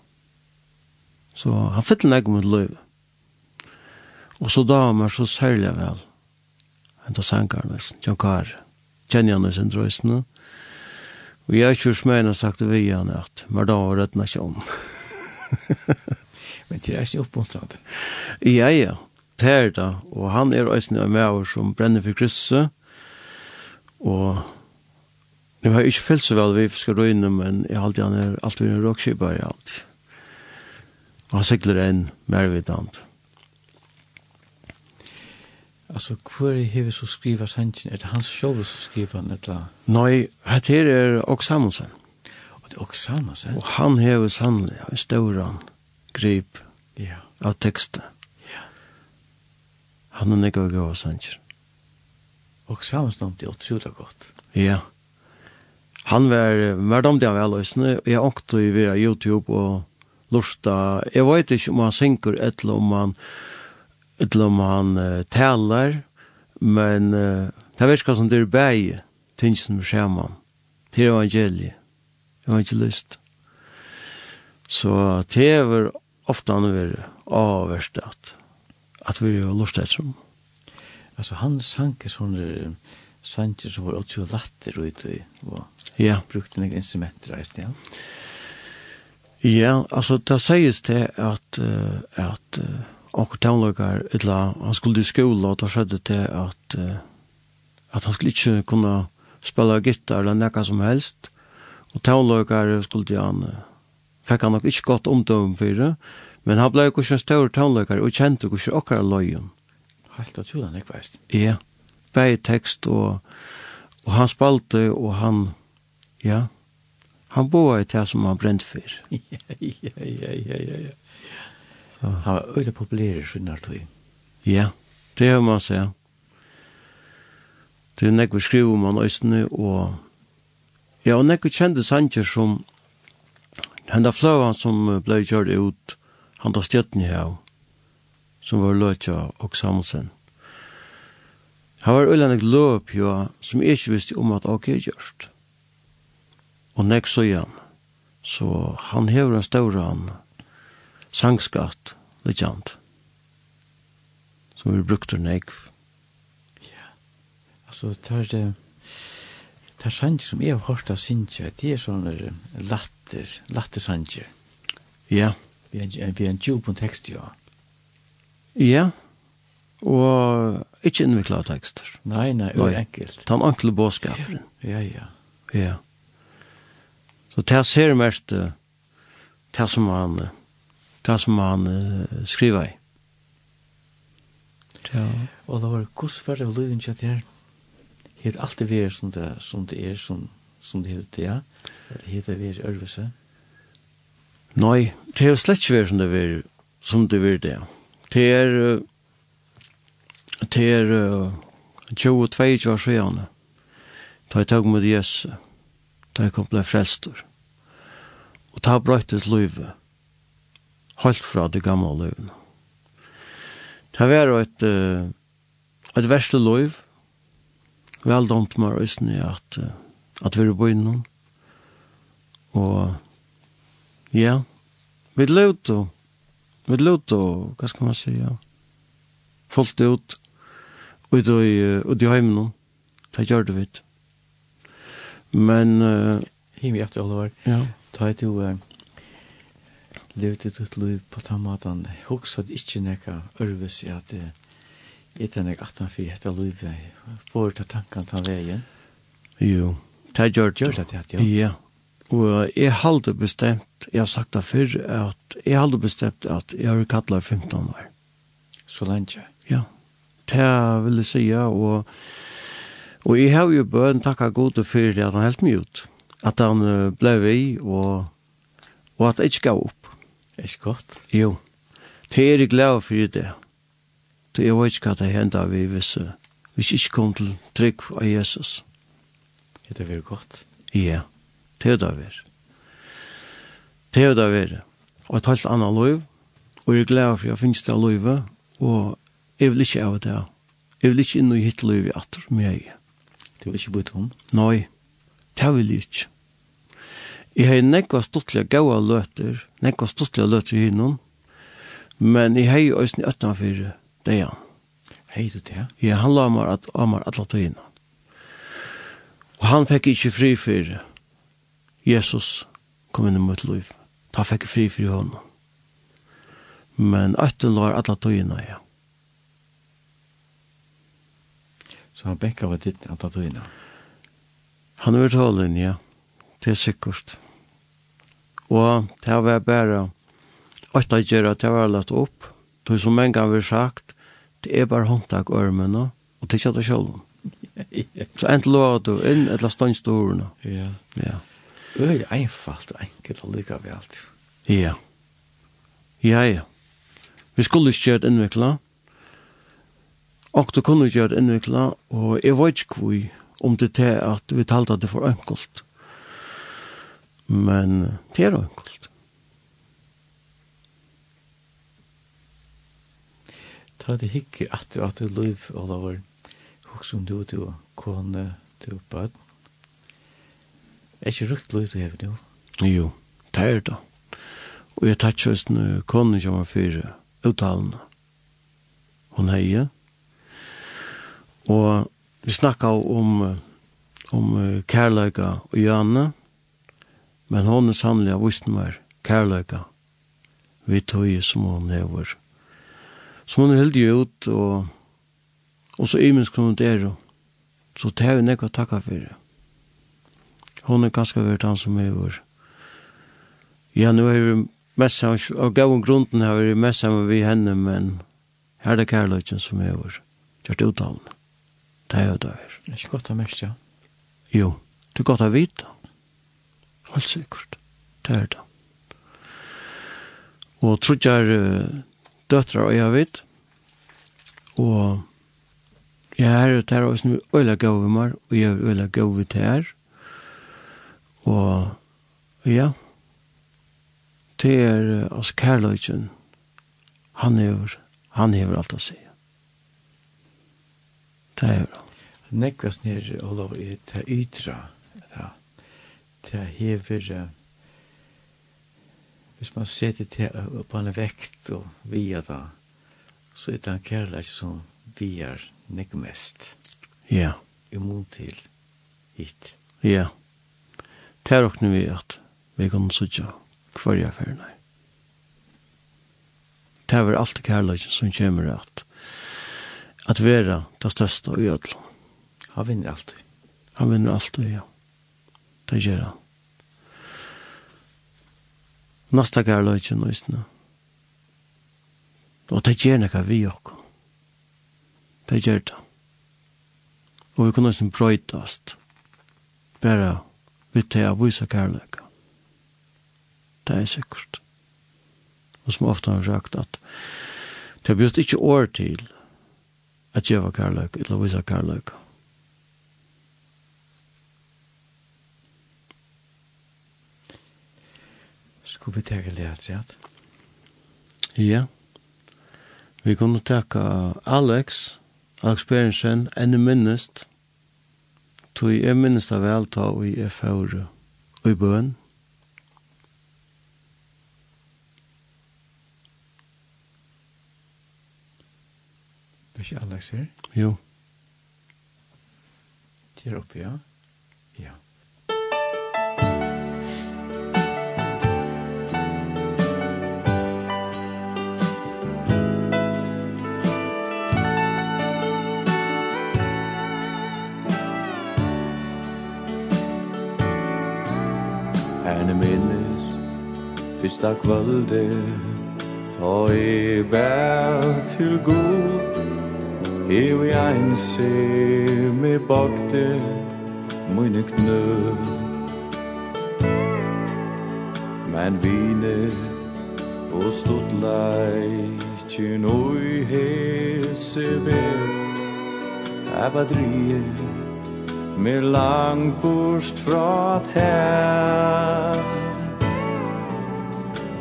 Så han fylte nek mot løyve. Og så da var man så særlig vel en av sangerne, John Carr. Kjenner han sin drøysene. Og jeg har kjørt med henne sagt til vi han at men da var rett nasjon. men det er ikke oppmuntret. Ja, ja. Det er det. Og han er øyne med oss som brenner for krysset. Og nu har jeg ikke følt så vel vi skal røyne, men jeg har alltid han er alltid en råkskipper i alt. Og han sykler en mer vidant. Alltså hur är det så skriva sanchen? Är det hans själv som skriver den eller? Nej, det här är Oksamonsen. Och det är Oksamonsen? Och han har sannolikt en stor grip ja. av texten. Ja. Han har nekva gåva sanchen. Oksamonsen har det otroligt gott. Ja. Han var, var dom det han var løsne. Jeg åkte via YouTube og lörsta. Jeg vet ikke om han synker eller om han utlom han uh, talar, men uh, det verskar som det er bæg, som med skjermann, til evangeliet, evangelist. Så det er ofte han er avverst at, at vi har lust etter om. Altså, han sanker sånne sanger som var 80 latter ut i, og ja. brukte noen instrumenter, ja. Ja, altså, det sies det at, uh, at uh, akkur tavnløkar, etla, han skulle i skola, og da skjedde det at, at han skulle ikke kunne spela gitar eller nekka som helst, og tavnløkar skulle han, fikk han nok ikke godt omdøm for det, men han blei kursen større tavnløkar, og kjente kursen okkar løyen. Helt utrolig, han ikke veist. Ja, bei tekst, og, og han spalte, og han, ja, han boa i det som han brent for. Ja, ja, ja, ja, ja, ja. Han var øyla populær i Svinnartøy. Ja, det har man sett. Det er nekve skriv om han østene, og ja, og nekve kjente sanger som henda fløvan som ble kjørt ut, han da stjøtten her, som var løtja og samsen. Han var øyla nek løp ja, som jeg ikke visste om at ok er gjørst. Og nek så igjen. Så han hever en større han, sangskatt, litt legend, som vi brukte nek. Ja, altså, det er det, det er sanger som jeg har hørt av Sintje, det er sånne latter, latter sanger. Ja. Vi er, vi er en djup på tekst, ja. Ja, og ikke innvikla tekster. Nei, nei, det er enkelt. Ta en enkel båtskaper. Ja, ja. Ja. Så det ser mest, det som han, Uh, det som han uh, skriver i. Ja. Og det var hvordan var det løyden til at her helt alltid vært som det, som det er, som, som det heter, ja? Det heter vært ørvese. Nei, det er jo slett ikke vært som det er, som det er det. Det er, det er, uh, 22 år siden, da jeg tog med Jesus, da jeg kom ble frelstor. Og ta brøytes løyve holdt fra det gamle løven. Det var et, et verste løv, vel dumt med røysene at, at vi er på innom. Og ja, vi lød og vi lød og, hva skal man si, ja, folk ut, ut i, ut i heimen, det gjør det vidt. Men... Uh, Himmelig etter, Oliver, ja. ta et jo... Uh, levde ditt liv på den hoksa det ikke nekka ørvis i at jeg tar nek 18 for etter liv. får ta tankan ta veien? Jo. Det gjør det. Gjør det, ja. Ja. Og jeg halde bestemt, jeg har sagt det før, at jeg halde bestemt at jeg har kattlar 15 år. Så lenge? Ja. Det vil jeg si, ja, og Og jeg har jo bøn takka gode for at han helt mye ut. At han ble vi, og, og at jeg ikke gav opp. Er ikke godt? Jo. Det er jeg glad for det. Det er jo ikke hva det hender vi hvis vi ikke kom til trygg av Jesus. Er det veldig godt? Ja, det er det veldig. Det er det veldig. Og et helt annet liv, og jeg er glad for jeg finnes det av livet, og jeg vil ikke av det. Jeg vil ikke inn i hitt liv i atter som jeg er. Du vil ikke bytte om? Nei, det vil jeg ikke. Jeg har nekva stortlige gaua løter, nekva stortlige løter i hinnom, men jeg har òsni øtna for det ja. Hei du det? Ja, han la meg at amar atla tøyina. Og han fikk ikkje fri for Jesus kom inn i mitt liv. Ta fikk fri for honom. Men øtten la atla tøyina, ja. Så han bekka var ditt atla tøyina? Han er tålen, ja. Det er sikkert. Og det var bare alt jeg gjør at jeg var lagt opp. Det er som en gang vi har sagt, det er bare håndtak ørmene, og det er ikke det selv. Så enten lå du inn, et eller stånd storene. Ja. Ja. Det er einfalt og enkelt og lykke av alt. Ja. Ja, ja. Vi skulle ikke gjøre det innviklet. Og du kunne gjøre det innviklet, og jeg vet ikke hvor om det er at vi talte at det for enkelt. Men det er enkelt. Ta det hikke at du at du liv, Olavar, hos som du du kone du bad. Er ikke rukt liv du hever nu? Jo, det er det. Og jeg tatt kjøst kone som var fire uttalene. Hun heie. Og vi snakka om om kærleika og jane. Og men hon er sannelig av vissnummer, kærløyga, vi tøye som hon hever. Så hon er heldig ut, og, og så imensk hun der, så det er jo nekva takka fyrir. Hon er ganske vært han som hever. Ja, nu er vi mest sammen, og gav gavun grunden har vi mest sammen vi henne, men her er det kærløyken som hever. Kjørt uttalen. Det er jo det her. Det er ikke godt å mest, ja. Jo, det er godt å vite. Helt sikkert. Det er det. Og trudjar døtre og jeg vet. Og jeg er det her også som er øyla gave meg, og jeg er øyla vi til her. Og ja, det er altså kærløyken. Han hever, han hever alt å si. Det er bra. Nekvast nere, Olav, i det ytra det hever uh, hvis man setter det på en vekt og via da så er det en kærleik som viar nek mest. Ja. Imot til hit ja. Det er okne vi at vi kan sutja hver jeg ferne det er alt kærleik som kommer at at vera det største i ødlom han vinner alltid han vinner alltid ja. Det gjør han. Nasta kærløyken og isne. Og det gjør nekka vi okko. Det gjør det. Og vi kunne isne brøytast. Bare vi til å vise kærløyka. Det er sikkert. Og som ofte har sagt at det er just ikke år til at gjeva kærløyka, eller vise kærløyka. Skal vi tega leit, ja? Ja. Vi kunne teka Alex, Alex Berensen, enn i minnest, tog jeg minnest av velta og jeg og i bøen. Det er ikke Alex her? Jo. Det er oppe, ja. fyrsta kvölde Ta i bär til god Ev jeg en se me bakte Mune knø Men vine Og stod leitjen oi hese ved Eva drie Mer lang bort fra tær.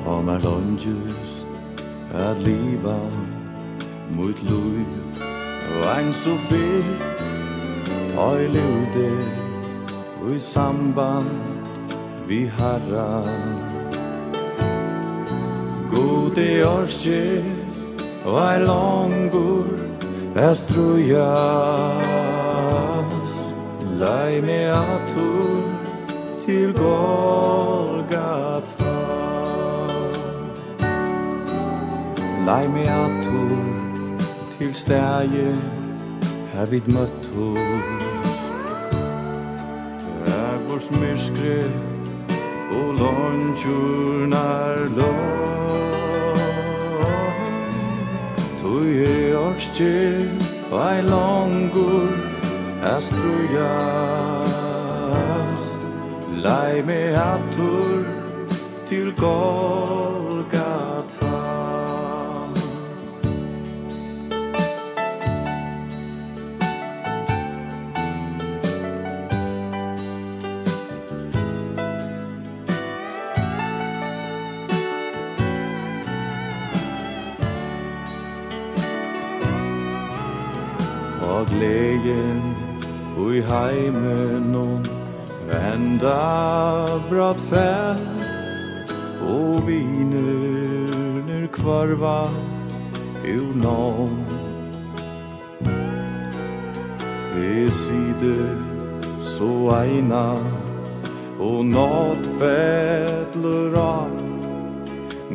Og mer lønges at liva mot lui og ein så fyr ta i lude og i samband vi harran Gode orske og ei longur Estrujas Lai me atur til gott Lei me at til stæje Her vid møtt ho vårs myskre Og låntjurnar lån Tui er orskje Vai longur Astrujas Lei me atur til gott heimenon venda bratt fär og viner kvarva ur nån. Vi sider så eina Og nåt fædler av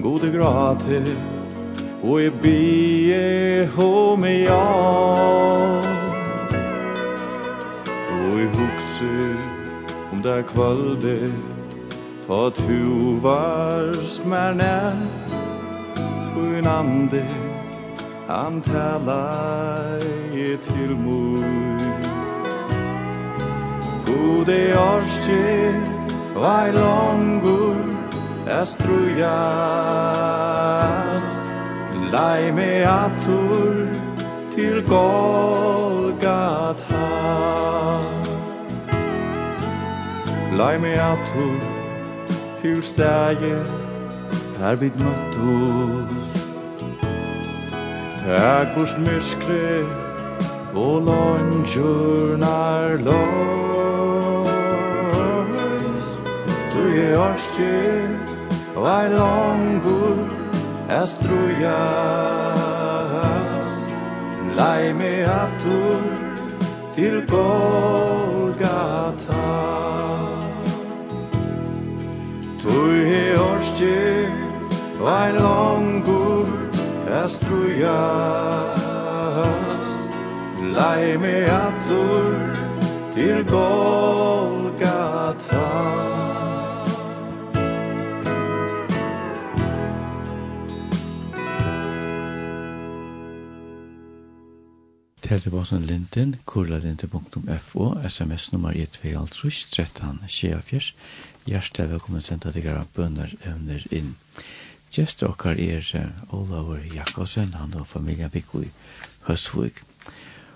Gode gratis Og i bie home ja da kvölde Ta tu vars mer nær. Tvun ande Han talar i til mor Gode årstje Vai longur Estrujas Lai me atur Til Golgata lei meg atur til stegi her vid møttus Tag bort myskri og långkjurnar lås Du er orski og longur langur er strujas Lei at atur til Golgata Tui he orsti Vai longur Estrujas Lai me atur Til Golgata. Tell var som linden, kurlalinde.fo, sms nummer 1, 2, 13, 24, Hjertelig velkommen senda til gara bønner evner inn. Gjester okkar er Olavur Jakobsen, han og familien Bikko i Høstvig.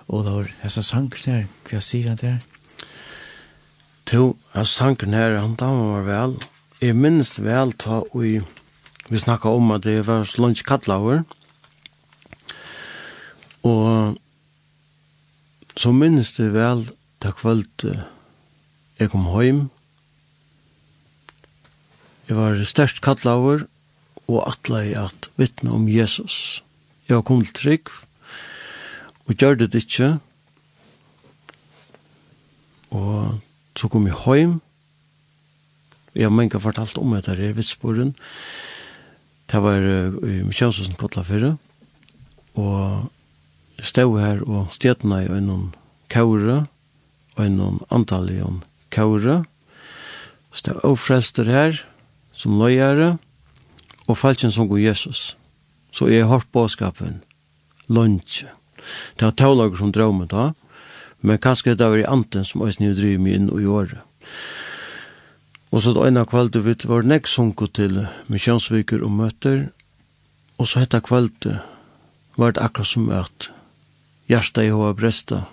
Olavur, hessa sangren her, hva sier han der? To, hessa sangren her, han damer var vel. Jeg minns vel ta ui, vi snakka om at det var slunch kattlaver. Og så minnes det vel ta kvöld jeg kom hjem, Jeg var størst kattlaver og atle i at vittne om Jesus. Jeg var kommet trygg og gjør det ikke. Og så kom jeg hjem. Jeg har mange fortalt om etter i Vitsporen. Det var i Kjønnsøsen Kotlafyrre. Og jeg stod her og stedene i noen kaure og noen antall i noen kaure. Så det var frelster her som løyere, og falken som går Jesus. Så jeg har hørt båskapen, lønnsje. Det var tålager som drømmet da, men kanskje det var i anten som øyne driver meg inn og gjøre. Og så det ene kveldet vi var nek sunket til misjonsviker og møter, og så hette kveldet var det akkurat som at hjertet i hva bresta,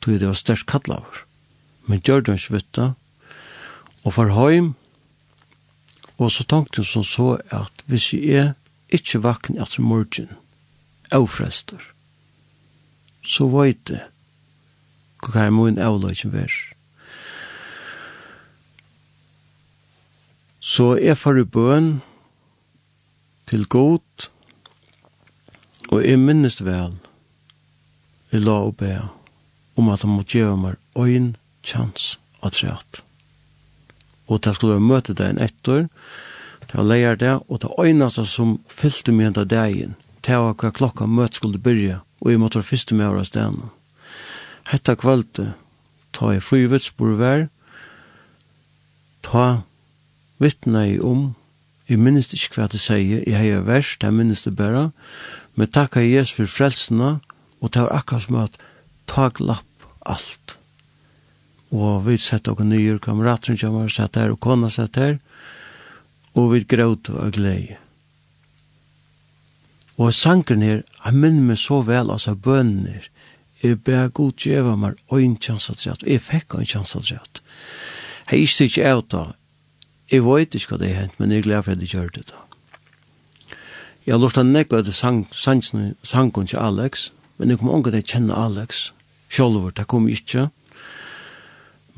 tog det var størst kattlaver. Men gjør det ikke vitt og for høym, Og så tenkte hun som så at hvis jeg er ikke vakken etter morgen, avfrester, så vet jeg hva jeg må en avløyken være. Så jeg får i bøen til god, og jeg minnes vel, jeg la og be om at han må gjøre meg øyn kjans at treat og det skulle være møte dagen etter, det var leier det, og det øyneste som fyllte meg enda dagen, det var hva klokka møte skulle begynne, og jeg måtte være første med åra stedene. Hetta kvalte, ta i frivitsbor vær, ta vittne i om, jeg minnes ikke hva det sier, jeg heier vers, det minnes det bare, men takk takka Jesus for frelsene, og det var akkurat som at ta glapp alt og vi sett og nye kamerater som var satt der, og kona satt der, og vi gråt og glede. Og sangen her, jeg minner meg så vel, altså bønner, jeg ber god djeva meg og en chans at rett, jeg fikk en chans at rett. Jeg er ikke av da, jeg vet ikke hva det er hent, men jeg er glad for at jeg gjør det da. Jeg har lyst til å nekva etter sangen til Alex, men jeg kom ångan til å kjenne Alex, sjolver, det kom ikke,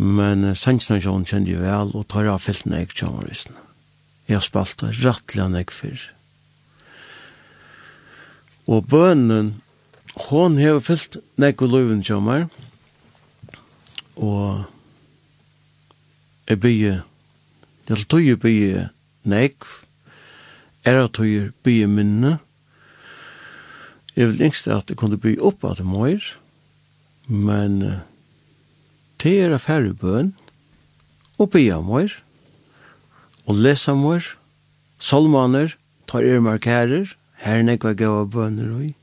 Men uh, Sandstansjon kjente jeg vel, og tar av feltene jeg kjønnerisen. Jeg har spalt det rettelig han jeg før. Og bønnen, hon har fyllt nekko og løven kjønner, og jeg bygge, jeg tog jeg bygge nek, er at jeg bygge minne, Jeg vil yngste at jeg kunne bygge opp at det møyre, men uh, det er affære bøn, og be om vår, og lese om vår, solmaner, tar er markerer, her er nekva gav bønner og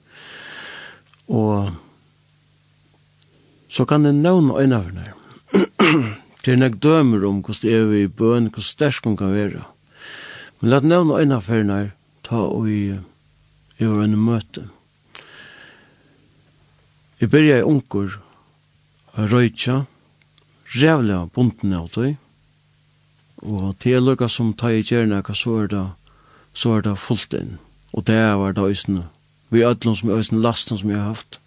og så kan det nøvne øynaverne. det er nek dømer om hvordan det er vi i bøn, hvordan stersk hun kan være. Men la det nevne en nøvne øynaverne ta og i, i vår møte. Jeg begynner i unkur, røytja, rævlig bunden av tøy. Og til lukka som tar i kjerna, så er det, så er det fullt inn. Og det var det øysene. Vi er ødlom som er øysene lasten som jeg har haft.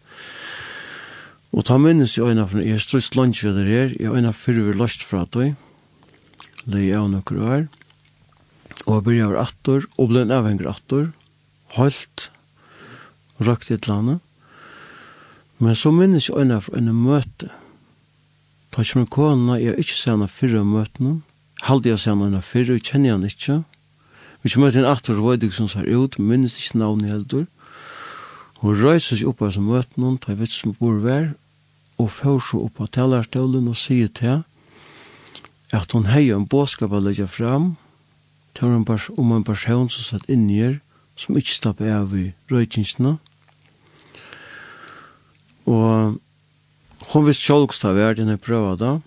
Og ta minnes i øyne, for jeg er strøst lunsj ved det her, i øyne fyrir vi løst fra det. Leie av nokkur her. Og jeg begynner av attor, og ble en avhenger atter, Holdt, røkt i et eller annet. Men så minnes jeg øyne for en møte Da kommer kona, jeg har ikke sett henne fyrre av møtene. Halde jeg sett henne fyrre, jeg kjenner henne ikke. Vi kommer til en aktor atter røydig som ser ut, minnes ikke navnet heldur. Hun røyser seg opp av som møtene, da jeg vet som bor vær, og får seg opp av tellerstølen og sier til at hun heier en båskap å legge fram, til hun bare om en person som satt inn i her, som ikke stopper av i røykingsene. Og Hon visste själv att vi denne prøva da.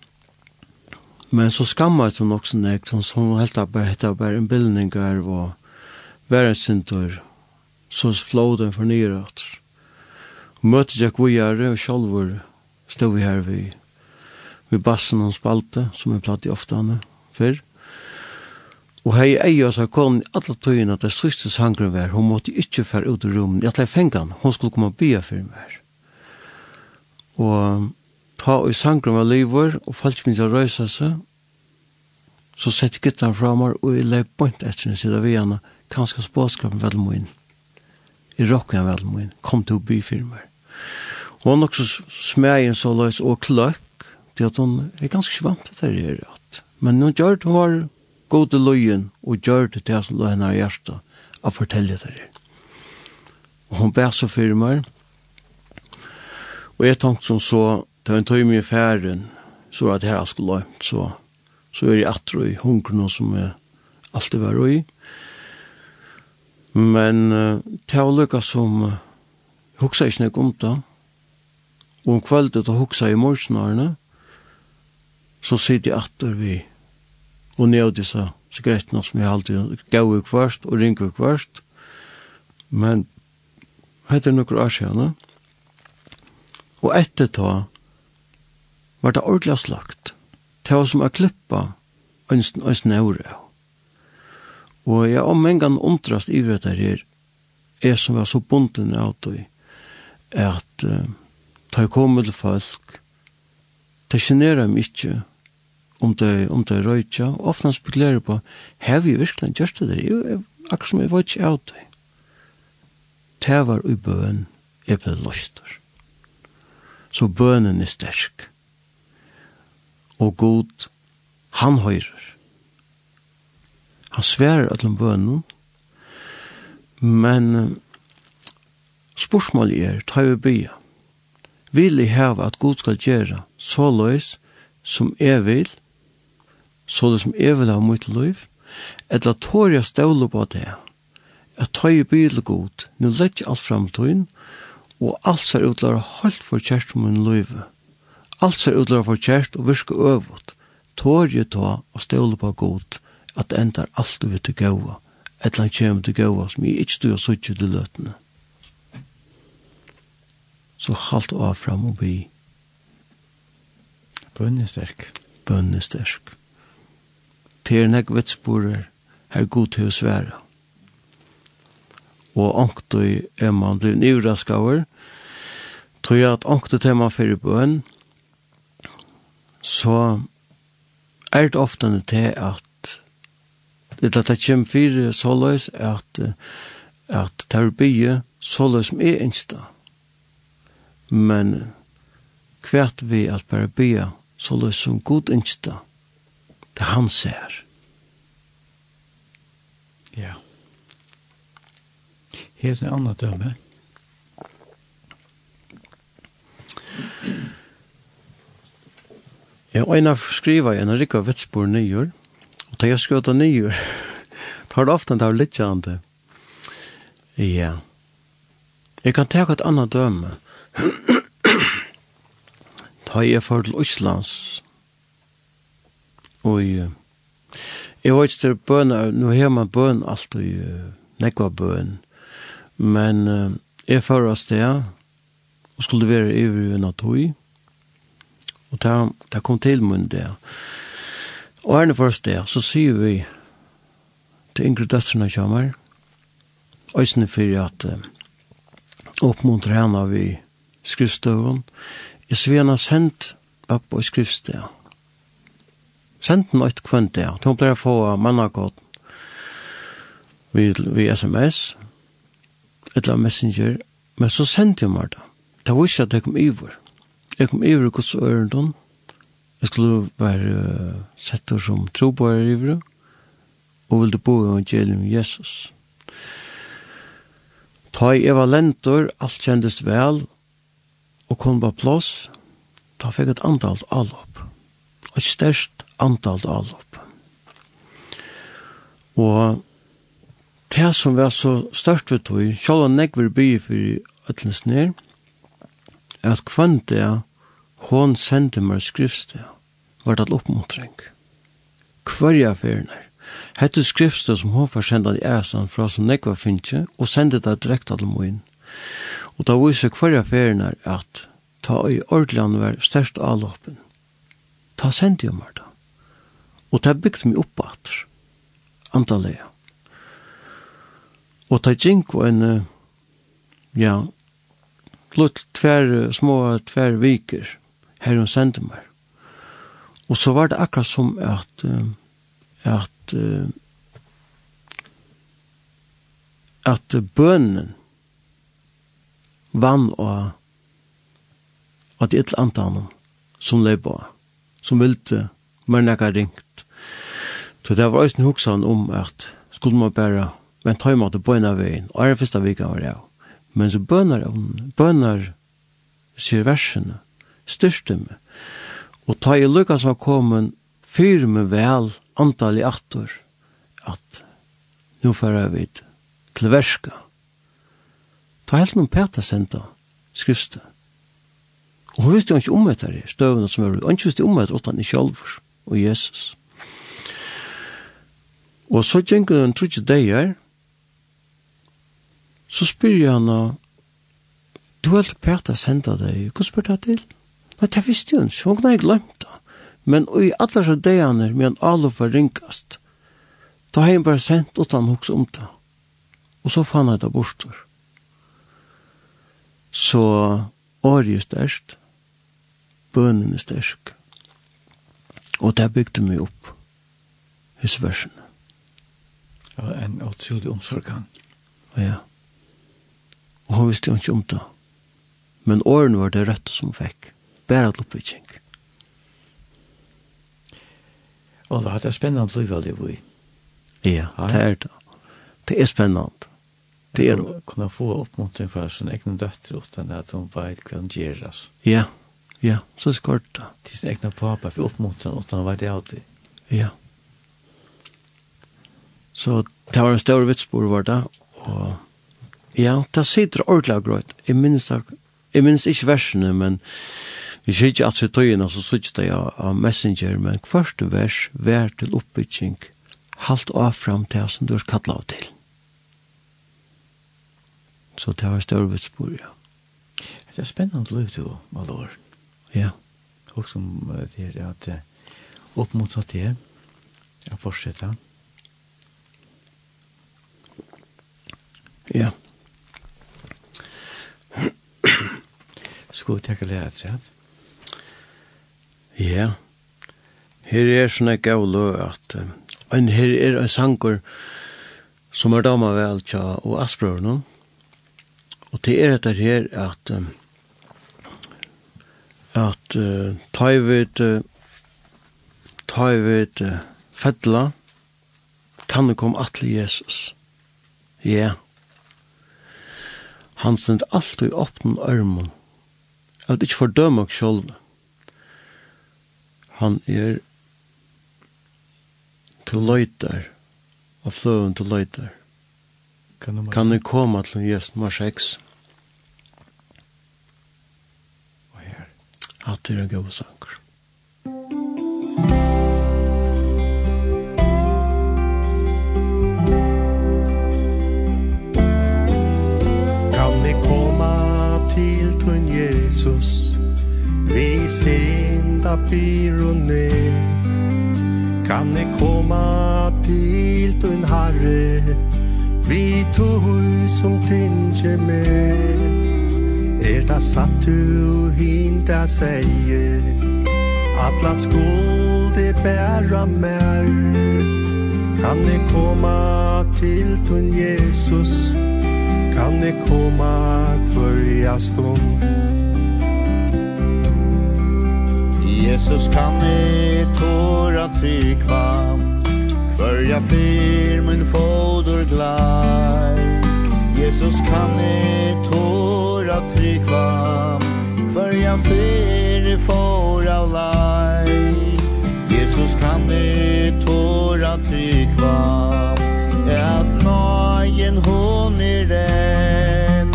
Men så skammades hon också näkt. Hon som helt av bare hette bare en bildning där var världsintor. Så flåden för nyrat. Mötet jeg kvijare og själv stod vi her vid, vid bassen og spalte som vi platt i ofta henne förr. Og hei ei og sa kon alle tøyene at det strykste sangren var. Hun måtte ikke fære ut i rummet. Jeg tle fengan. Hun skulle komme og bya for meg. Og ta og sangrum av livor, og falt minns a røysa seg, så sett gittan framar, og jeg leip bort etter en sida vi hana, kanska spåskapen vel må inn. I rokken han vel må inn, kom til å by firmer. Og han også smegin så løys og kløkk, til at hun er ganske vant til det her, men hun gjør det, hun var god til løyen, og gjør det til det som løy henne i hjertet, å fortelle det her. Og hun bæs og firmer, og Og jeg tenkte som så, ta en tøy med færen, så var det her alt skulle lømt, så, så er jeg atro i hungren som jeg alltid var i. Men uh, det var lykka som, uh, huksa ikke nek om det, og om kveldet og huksa i morsnarene, så sitter jeg atter vi, og ned av disse sigarettene som jeg alltid gav i kvart og ringe i kvart, men hette er noen år siden, og etter ta var det ordentlig slagt. Det var som å klippe en, og snøyre. Og jeg om en gang omtrast i det her, jeg som var så bunden av det, at uh, ta jeg kom til folk, det generer meg ikke om det, om det er røytja, og ofte han spekulerer på, har vi virkelig gjort det der, jo, akkurat som jeg var ikke av det. Det var i bøen, jeg ble løster så bønnen er sterk. Og god, han høyrer. Han sverer ætlom bønnen, men spørsmålet er, ta vi bya. Vil jeg heve at god skal gjøre så løs som jeg vil, så det som jeg vil ha mitt liv, eller tår jeg ståle på det, at ta i bil god, nu legg alt fram til og alt ser ut til utlæra holdt for kjært om min løyve. Alt ser ut til utlæra for kjært og virke øvut. Tårje ta og ståle på god at det endar alt du vi til gaua, et eller annet kjem til gaua som jeg ikke styrir suttje til løtene. Så halt av fram og bi. Bønnesterk. Bønnesterk. Til nek vitsborer, her god til å svære og ångtøy er man blir nivraskaver, tog jeg at ångtøy til man fyrir bøen, så er det ofte til at det at det kommer fyrir såløys at at det er bygge såløys som er innsta. Men kvært vi at bare bygge såløys som god innsta, det han ser. Ja. Yeah. Helt en annan döme. Ja, og en av skriva en av rikka vetsbor nyer, og da jeg skrøta nyer, tar det ofte en av litt littjande. Ja. Jeg kan teka et annet døme. ta jeg for til Øslands, og jeg var ikke til bøn, nå har man bøn alt, og nekva bøn, Men uh, jeg fører oss det, og skulle være i en av tog, og ta, ta kom til munnen det. Og herne for det, så sier vi til yngre døtterne kommer, øysene for at uh, oppmuntre henne vi skriftstøven, Jeg svena sendt opp og skriftstøven. Sendt den et kvønt det, hun pleier å få mannagåten vi, vi sms, eller messenger, men så sendte jeg meg det. Det var ikke at jeg kom iver. Jeg kom iver hos gods. Jeg skulle være uh, sett som trobøyer iver, og ville bo i evangelium Jesus. Ta i eva lentor, alt kjendes vel, og kom på plass, ta fikk et antall allopp. Et størst antall allopp. Og det som var så størst ved tog, selv om jeg vil by for øtlens ned, at kvann det hon sendte meg skriftsted, var det oppmuntring. Hverja ferner. Hette skriftsted som hon får sendt i ærestand fra som jeg var finnes, og sendte det direkte til moen. Og da viser hverja ferner at ta i ordland var størst avloppen. Ta sendte jeg meg da. Og det bygde meg opp at antallet Og ta gink og en, ja, lutt tver, små tver viker her hun sendte meg. Og så var det akkurat som at, at, at bønnen vann og at et eller annet som leba, som ville mer nekka ringt. Så det var også en hoksan om at skulle man bare men ta imot bøna veien, og er første vika var jeg. Men så bønar om, bønar sier versene, styrste meg. Og ta i Lukas var kommet, fyr med vel antall i attor, at nu fara vi til verska. Ta helt noen peta senda skrifte. Og hun visste jo ikke om etter det, støvende som var, og hun visste om etter åttan i kjolver, og Jesus. Og så gjenker hun trutje deier, Så spyr jeg henne, du har ikke pært å sende deg, hva spyr jeg til? Nei, det visste hun ikke, hun kunne jeg glemt det. Men i alle så dagene, medan Alof var ringast, da har jeg bare sendt utan hos om det. Og så fann jeg det borster. Så året er størst, bønnen er størst. Og det bygde meg opp, hos versene. Ja, en utrolig omsorgan. Ja. Og hun visste jo ikke om det. Men årene var det rett som hun fikk. Bare til oppviking. Og det er spennende liv av det vi. Ja, det er det. Det er spennende. Det er det. Kunne få oppmuntring fra sin egen døtter uten at hun vet hva hun gjør. altså. Ja, ja, så skort det. Til sin egen pappa for oppmuntring uten han vet det alltid. Ja. Så det var en stor vitsbord var det, og Ja, det sitter ordentlig grøyt. Jeg minnes, det, jeg minnes ikke versene, men vi ser ikke at vi tøyene, så sitter det av, av Messenger, men første vers, vær til oppbygging, halt av fram til som du har kallet av til. Så det var større vitspor, ja. Det er spennende liv du, Valor. Ja. Og som det er at opp mot satt det, jeg fortsetter. Ja. Ja. Skal vi tenke litt etter? Ja. Her er sånne gavle at Men her er en sanger som er dama vel tja og no. Og det er etter her at at uh, ta i uh, ta i fedla kan det komme atle Jesus. Ja, Han stend alltid i åpnen armen, at ikke fordømme oss selv. Han er til løyter, og fløven til løyter. Kan du komme til Jesus nummer 6? Og her. At det er en god sanger. Pyrone Kan jeg komma til din herre? Vi to som tinger med. Er det satt du hinta seie Atla skål det bæra mer. Kan jeg komma til din Jesus? Kan jeg komma hver stund Jesus kan i tåra tryggva Kvörja fyr min foder glar Jesus kan i tåra tryggva Kvörja fyr i fåra lar Jesus kan i tåra tryggva Att nøyen hon är rädd?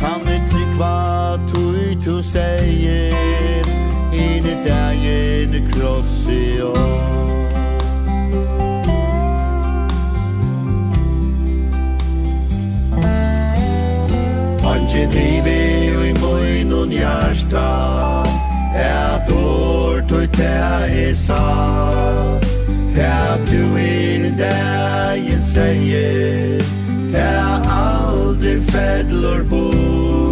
Kan i tryggva tog du säger? dagen kross i år Anki divi i muinun jarsta Er dår tog ta i sa Ta du in dagen seie Ta aldri fedlor bor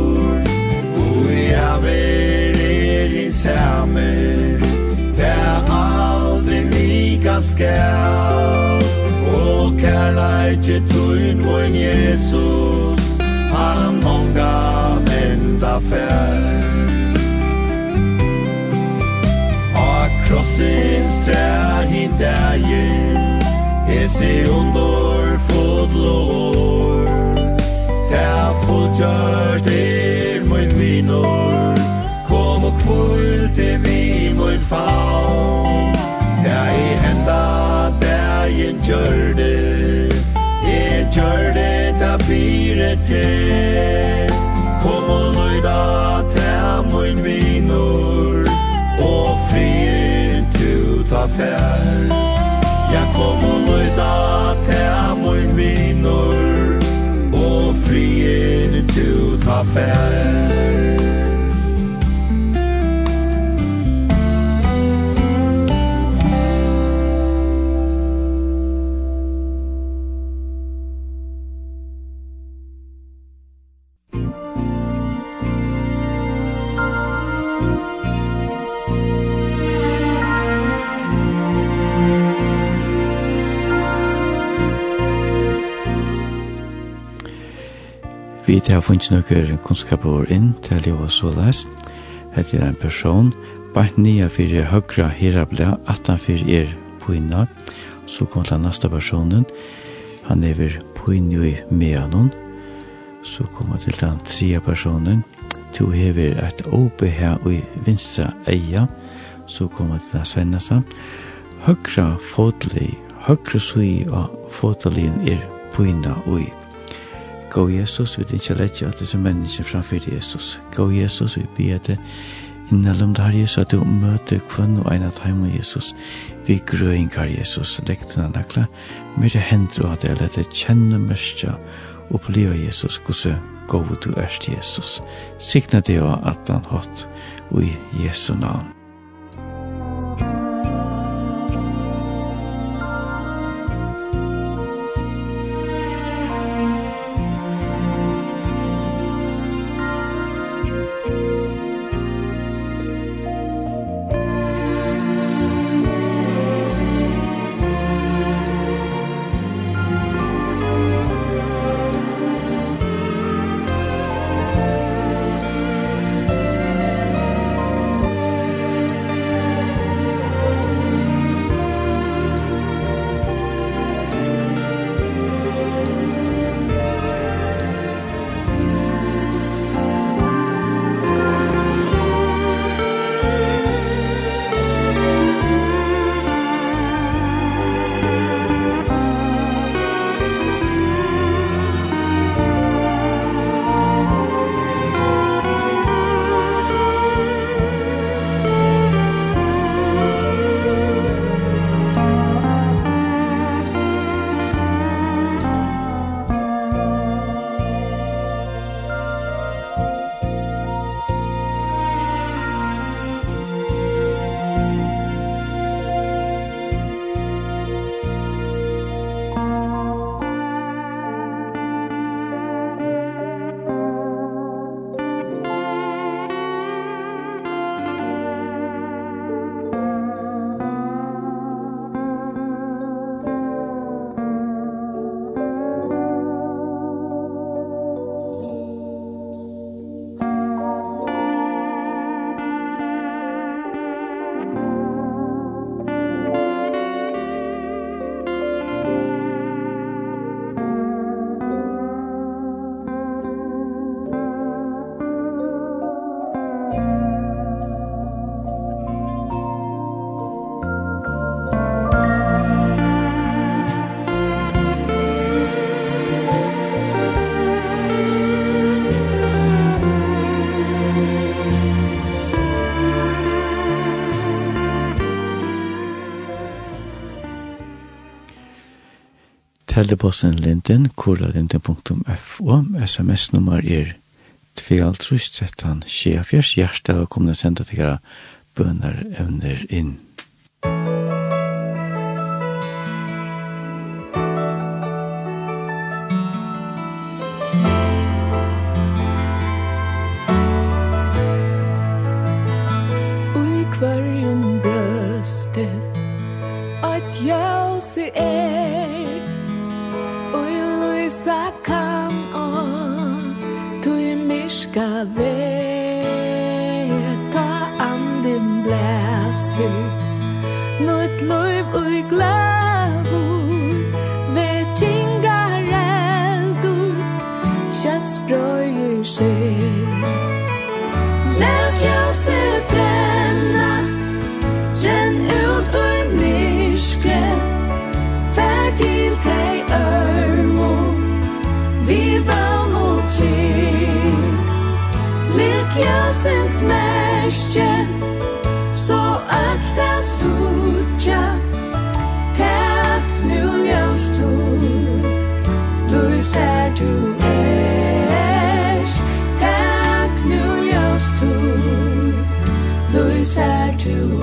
samme Der aldri vika skal Og kærleitje tuin moin Jesus Han onga enda fær. A krossins træ hin dæje Hese undor fodlor Ta fodgjørt er min vinor fulgte vi mun favn Der i henda der i en gjørde Jeg gjørde da fire til Kom og løyda til mun vinor Og frier tu ta fær Ja kom og løyda til mun vinor Og frier tu ta fær Vi har funnet noen kunnskaper inn til å gjøre så les. Hette er en person, bare nye for høyre herabla, at han for er på poina. Så kom til neste personen. Han er ved på poina i meanon. Så kom han til den tredje personen. To hever et åpe her i vinstra eia. Så kom han til den seneste. Høyre fotelig, høyre sui og fotelin er på innen og i Gå Jesus, vi ikke lette at disse menneskene framfor Jesus. Gå Jesus, vi ber det innallum der Jesus, at du møter kvann og egnet heim og Jesus. Vi grøyngar Jesus, lekten av nakla, med det hender at jeg lette kjenne mørkja, livet Jesus, hvordan gå du erst Jesus. Sikna det og at han hatt, og i Jesu navn. Lydeposten linden, koralinden.fo, sms-nummer er 2.13, 24, hjertet, og kom å sende til dere bønner evner inn. til Lik jasens merskje Så sutja Tæt nu ljøs du. Lys er du erst Tæt nu ljøs du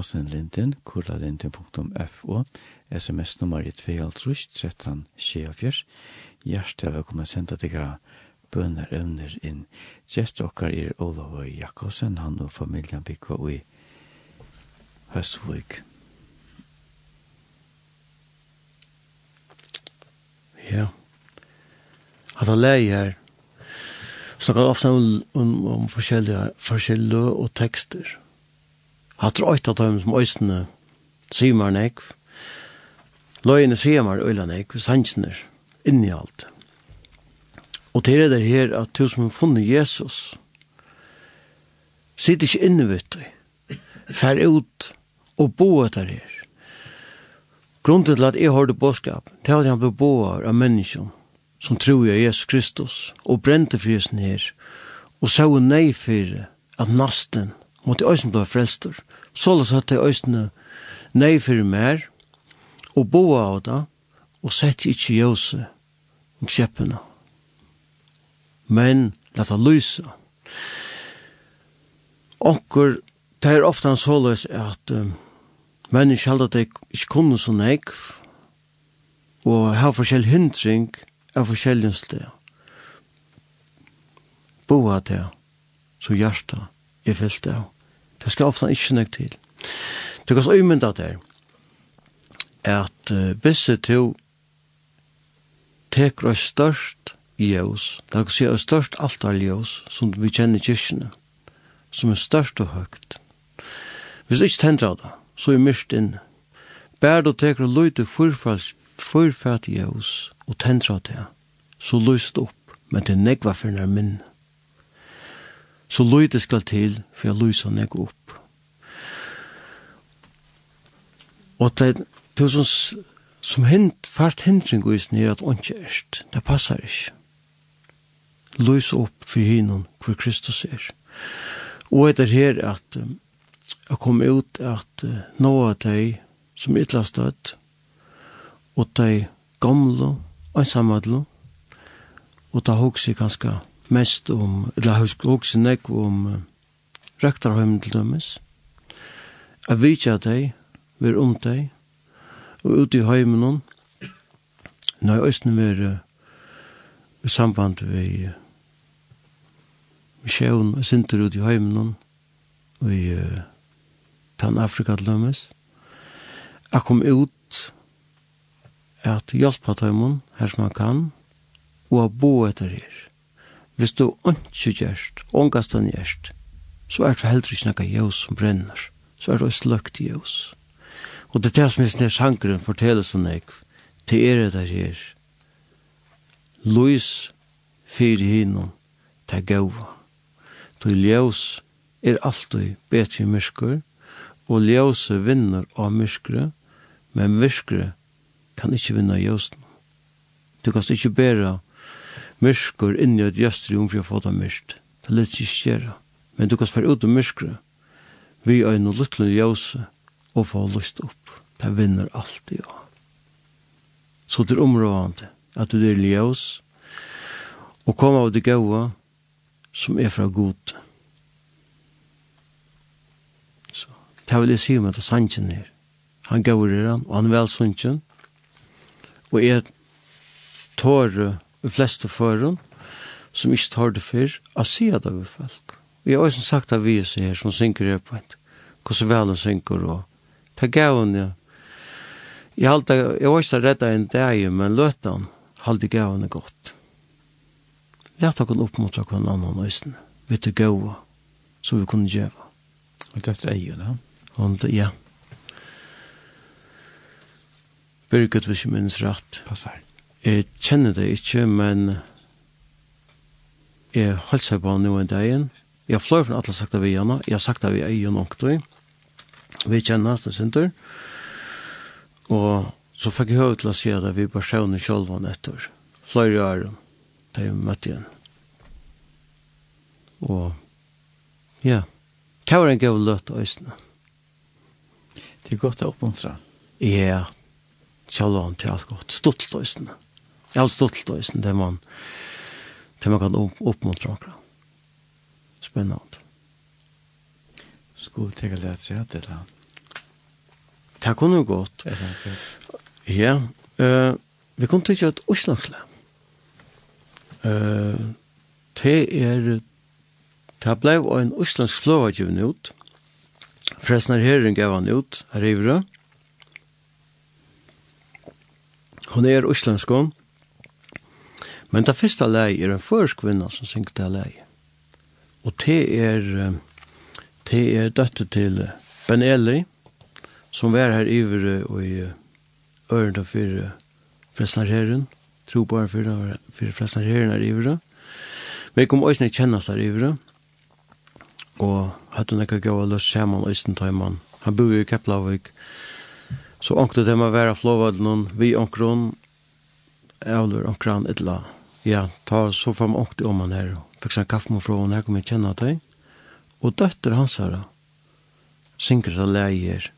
Åsenlinden, kurlalinden.fo, sms-nummer i 2.13.24. Hjertet er velkommen senda til gra bønner evner inn. Gjest okkar er Olof Jakobsen, han og familien bygva i Høstvik. Ja. Hatta leie her. Snakker ofte om, om, om forskjellige, forskjellige og tekster. Hatt røyt av dem som øysene sier meg nek. Løyene sier meg øyla nek, sannsene inni alt. Og til det her at du som har funnet Jesus, sitter ikke inne, vet du. Fær ut og bo etter her. Grunden til at jeg har det bådskap, det er at han ble boar av menneskene som tror jeg Jesus Kristus, og brente for her, og så nei for at nasten og måtte øysen frelster. Så la satt jeg øysene nei fyrir mer, og boa av det, og sett ikkje jose om kjeppene. Men la leta lysa. Onkur, det er ofta en såløs at um, mennesk held at de ikke kunne så nek, og har forskjell hindring av forskjellige sted. Boa det, så hjertet er fyllt av. Det skal ofte ikke nøk til. Du kan så umynda der at uh, visse to teker av størst ljøs, det kan si av størst altarljøs som vi kjenner i kyrkene, som er størst og høyt. Hvis du ikke tendrer det, så er myrst inn. Bær du teker og løyte forfært ljøs og tendrer det, så løst opp, men det negva for nær minne så løyde skal til for jeg løysa nek opp. Og det er det som, som hend, fast hindring går ned at åndsje erst, det passar ikke. Løysa opp for hinnom hvor Kristus er. Og det er her at um, jeg kom ut at uh, noa deg som ytla støtt, og deg gamle og samadlo, og da hoks jeg ganske mest om, eller har også nek om uh, rektarheimen til dømes. Jeg vet ikke at jeg, vi om deg, og ute i heimen hon, når jeg østene var uh, i samband med uh, sjøen og sinter ute i heimen hon, og i uh, Tann-Afrika til dømes. Jeg kom ut at hjelpa tøymon her som man kan, og bo etter her. Hvis du ikke gjerst, ångastan gjerst, så er det heller ikke noe ljøs som brenner. Så er det også løkt ljøs. Og det er det som er snir sjankeren forteller sånn jeg, til er det der her. Lois fyrir hinnom, det gauva. Du ljøs er alltid betre myrkur, og ljøse vinner av myrkere, men myrkere kan ikke vinna av ljøsene. Du kan ikke bære myrskur inni et gjøstri om for å få det myrst. Det lett ikke skjera. Men du kan svære ut om myrskru. Vi er noe luttlen ljøse og få lyst opp. Det vinner alltid ja. Så det er områdende at du er ljøs og kom av det gode som er fra god. Så det vil jeg si om at det er sannsyn her. Han gaur er han, og han er vel sannsyn. Og jeg tårer i fleste føren, som ikke tar det før, å si at det er folk. Vi har også sagt at vi er her, som synker her på en, hvordan vel hun synker, og ta gavn, ja. Jeg halte, alltid, jeg har også redda en dag, men løte han, halte gavn er godt. Lært dere oppmuntra hver annen øyne, vet du gava, så vi kunne gjøre. Og det er jo da. Og ja. Birgit, hvis jeg minnes rett. Passar. Jeg kjenner det ikke, men jeg holdt seg på noen dagen. Jeg har fløy fra alle sagt av igjen, jeg har sagt av er jo nok til. Vi kjenner oss, det synder. Og så fikk jeg høy til å si at vi bare sjøvne selv og etter. Fløy i æren, da jeg møtte igjen. Og ja, det var en gav løt og øsene. Det er godt å oppmuntre. Ja, sjølvann til alt godt. Stolt og øsene. Ja. Jeg har stått til det, det man, det man kan opp, oppmuntra akkurat. Spennende. Skulle tenke litt at jeg hadde det. Det kunne jo gått. Er det ikke? Ja, uh, vi kunne tenke et utslagsle. Uh, det er, det ble en utslagsk givet ut. Forresten er herren gav han ut, her i vrød. Hun er utslagskånd. Men det første lei er en førsk kvinna som synger det lei. Og det er, det er dette til Ben Eli, som var her iver og i øren ørene for Fresnarherren, tro på for, for Fresnarherren her iver. Men jeg kom også ikke kjennes her iver, og hadde nekka gav og løs sammen og østen tøymann. Han bor i Keplavik, så ångte det med å være flåvadlen, vi ankron, et eller annet ja, ta så fram och det om han är Fick en kaffe med från här kommer jag känna dig. Och dötter hans här. Synker det läger.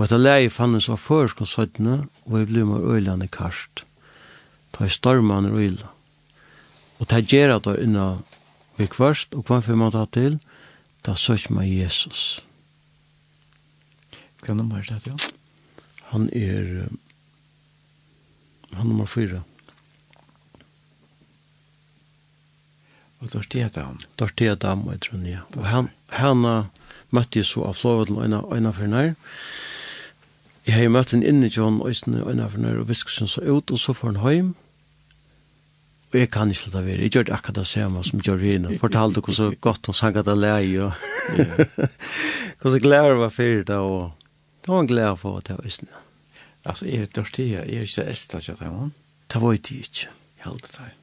Og etter leie fannes av førskonsøttene, og jeg ble med øylene karst. Ta i stormene og øyla. Og ta gjerne då det inna vi kvarst, og hva får man ta til? Ta søk med Jesus. Hva nummer er det, ja? Han er, han nummer fyra. Og Dorteadam. Dorteadam, jeg tror ja. Og han, han uh, møtte jeg så av Flåveden og en av for nær. Jeg har jo møtt en inne i John Øysten og en av nær og visket så ut, og så får han hjem. Og jeg kan ikke lade være. Jeg gjør det akkurat det samme som gjør det. Fortalte henne så godt hun sang at det leie, og hvordan gleder var fyrir det, og det var en glede for at det var Øysten. Altså, er det Dortea, er det ikke det eldste at jeg? Det var ikke det ikke. Jeg halte det.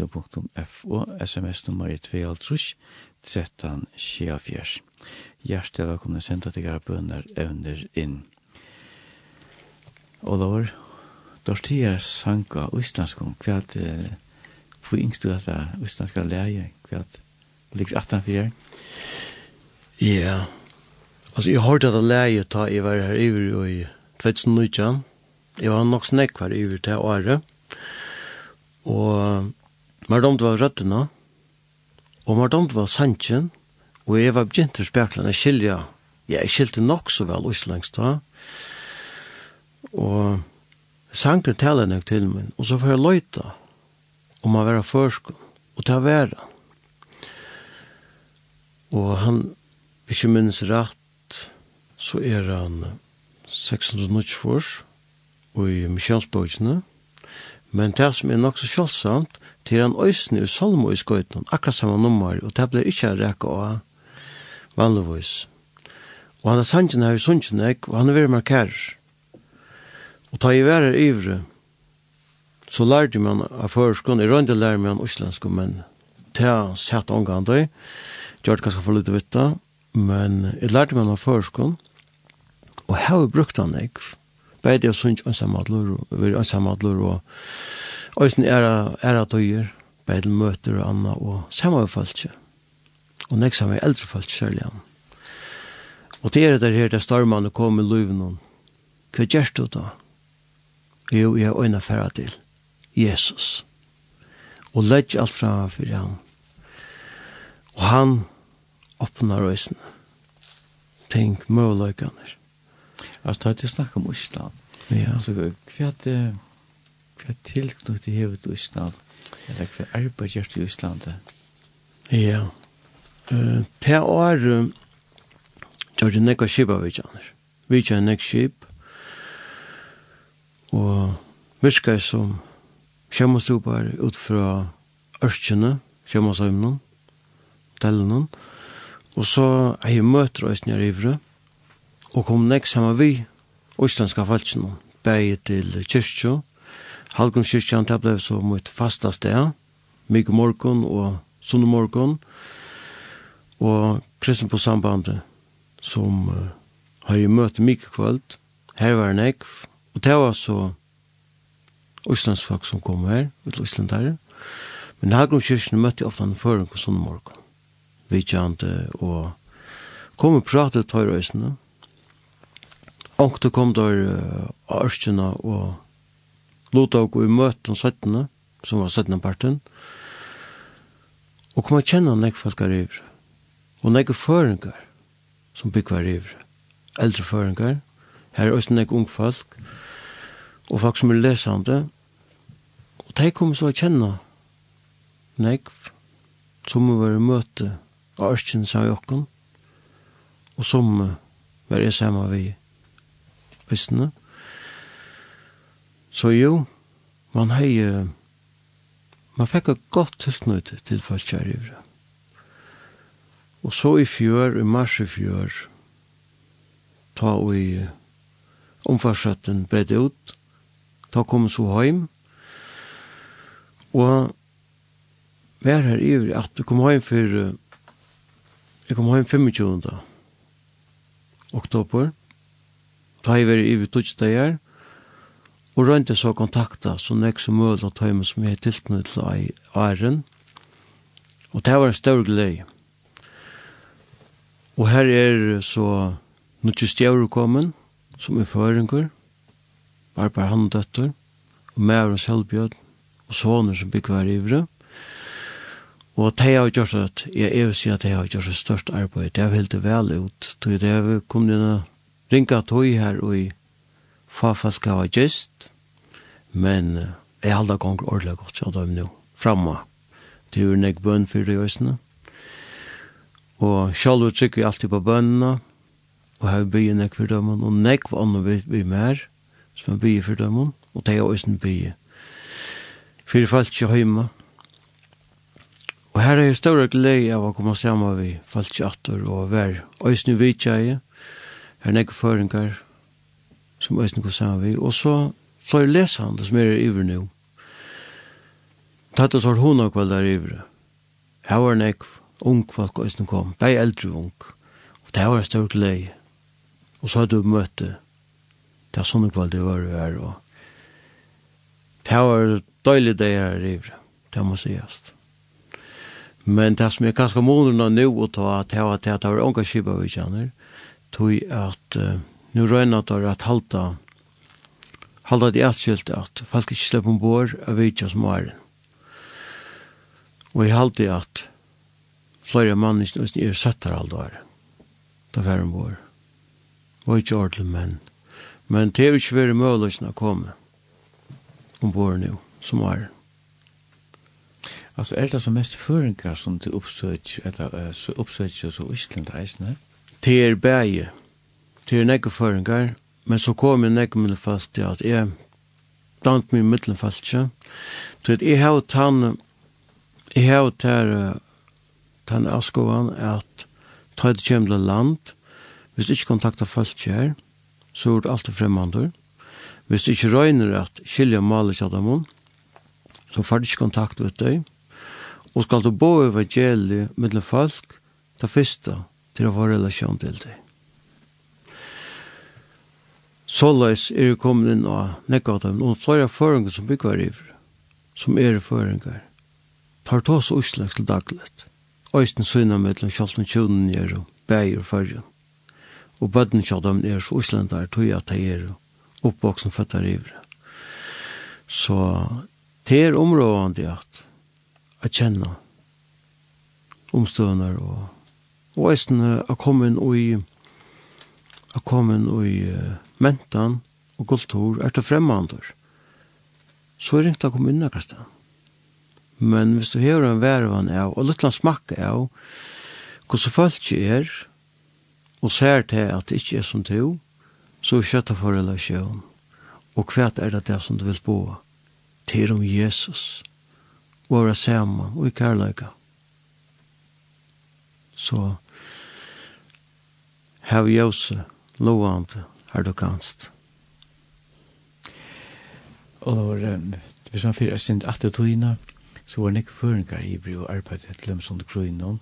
radio.fo, sms-nummer 2.5, 13, 24. Hjertelig velkomne senda til gara bønner evner inn. Olavar, Dortia sanka uistanskum, hva er det, hvor yngst du at det er uistanska leie, hva er det, ligger 18 for her? Ja, altså jeg hørte at leie ta i var her iver i 2019, jeg var nok snakk var iver til året, og Mer domt var røttene, og mer domt var sannsjen, og jeg var begynt til speklene skilja. Ja, jeg skilte nok så vel uslengst da. Og sanker taler nok til min, og så får jeg løyta om å være førskån, og ta være. Og han, hvis jeg minnes rett, så er han 694 og i misjonsbøkene, Men det som er nok så kjølsamt, til han øysene i Solmo i skøyten, akkurat samme nummer, og det blir ikke rekka av vanligvis. Og han er sannsyn her i sunnsyn og han er veldig markerer. Og ta i verre ivre, så lærte man av førskånd, i rønde lærte man uslenske men Det har sett omgående, gjør det ganske for litt vitt, men jeg lærte man av førskånd, og her har vi brukt han ek, beide og sunnsyn, og samadlur, og Øysen er er at øyer, bedel møter og anna og samme falske. Og nek samme eldre falske særlig han. Og det er det her der stormene kom i luven, Hva gjør du da? Jo, jeg er øyne færre til. Jesus. Og legg alt fra for han. Og han åpner øysen. Tenk møløkene. Altså, det er til å snakke om Island. Ja. Altså, hva er det? hva tilknutt i hevet i Ísland, eller hva arbeid gjør i Ísland? Ja, uh, det år, um, gjør det nekva skip av vidtjaner. Vidtjaner nekka skip, og virka som kjemastropar ut fra ørskjene, kjemastøymnen, tellenen, og så er jeg møter oss nere ivre, og kom nekk sammen vi, Østlandska falskjene, bæg til kyrkjø, Halgum kyrkjan, det ble så mot fasta sted, mykje morgon og sunne morgon, og kristen på sambandet, som uh, har jo møtt mykje kvöld, her var nek, og det var så Østlandsfolk som kom her, ut Østlandare, men Halgum kyrkjan møtte ofta en føring på sunne morgon, vidtjante, og kom og pratet tøyrøysene, Onkte kom der uh, Arskjena og luta og i møten 17, som var 17 parten, og kom a kjenne nek folk er ivre, og nek føringar som bygg var ivre, eldre føringar, her er også nek ung folk, og folk som er lesande, og de kom så å kjenne nek som var i møte av Ørkjen sa jokken, og som var jeg sammen vi Østene. Så jo, man hei, man fikk et godt tilknøyde til folk her i. Og så i fjør, i mars i fjør, ta og i omfarsretten bredde ut, ta kom så heim, og vær her i at du kom heim for, jeg kom heim 25. oktober, ta i vær i vi tutsdager, og og rønte så kontakta så nek som mulig av tøymen som jeg tilknytt til ei æren. Og det var en større glede. Og her er så Nutsi Stjaur kommen, som er føringer, Barbar han og Mævren Sjølbjørn, og selvbjød, og sånne som bygger hver ivre. Og det har gjort at, jeg er jo sier at det har gjort et størst arbeid, det har helt vel ut, det har kommet inn og ringa tog her og i Fafa skal ha gist, men jeg halda gong ordelig godt til dem nå, framma. til er jo nek bønn for det jøsene. Og sjalv trykker vi alltid på bønnene, og har bygget nek for dem, og nek var andre vi, vi mer, som har bygget for dem, og det er jøsene bygget. Fyrir falt ikke hjemme. Og her er jeg større glede av å komme sammen vi falt ikke atter og være Øysene vidtjeie, her nekker føringer, som Øystein vi, og så flere lesehandel som er iver nå. Tatt og svart hun og kveld er iver. Her var en nek ung folk Øystein kom, bei eldre ung, og det var en stor glede. Og så hadde du møte, det er sånne kveld det var her, og det var døylig det her iver, det må sies. Men det som er ganske måneder nå å ta, det var at det var unga kjipa vi kjenner, tog at uh, nu røyna der at halda halda det atskilt at folk ikke slipper ombord av vitja som er. Og jeg halda at flere mann ikke er sattar halda er. Da fer ombord. Og ikke ordentlig menn. Men det er ikke vært mulig å komme ombord nu som er. Altså er det som mest føringar som du oppsøkjer, eller uh, oppsøkjer så Ísland eisne? Det er bæge til nekve føringar, men så kom jeg nekve middelfalt til at jeg blant min middelfalt, ja. Så jeg har tann, jeg har tær tann askovan at ta det kjemle land, hvis du ikke kontakta folk her, så er det alltid fremmandur. Hvis du ikke røyner at skilja maler kjadamun, så får du ikke kontakt med deg. Og skal du bo evangeliet mellom folk, det første til å få relasjon til deg. Såleis er vi kommet inn og nekka av dem, og flere føringer som bygger i, som er føringer, tar tås og uslags til daglet. Øysten syna mellom kjolten tjunen er og bæger førjen, og bøtten kjolten er så uslendar tog at de er oppvoksen føtter i. Så det er områdende at jeg kjenner omstående og Og eisen har kommet inn i, har kommet inn i, mentan og kultur er til fremmandur. Så er det ikke å komme inn akkurat. Men hvis du hever en vervan av, og litt smakk av, hvordan folk er, og ser til at det ikke er som to, så er kjøttet for relasjon. Og hva er det det som du vil bo? Til om Jesus. Våre sammen, og i kærløyga. Så, hev jose, lovande, her du kanst. Og da var det var sånn fyrir jeg sint at det togina, så var nekker føringar i bry og arbeid til dem som det kroinon,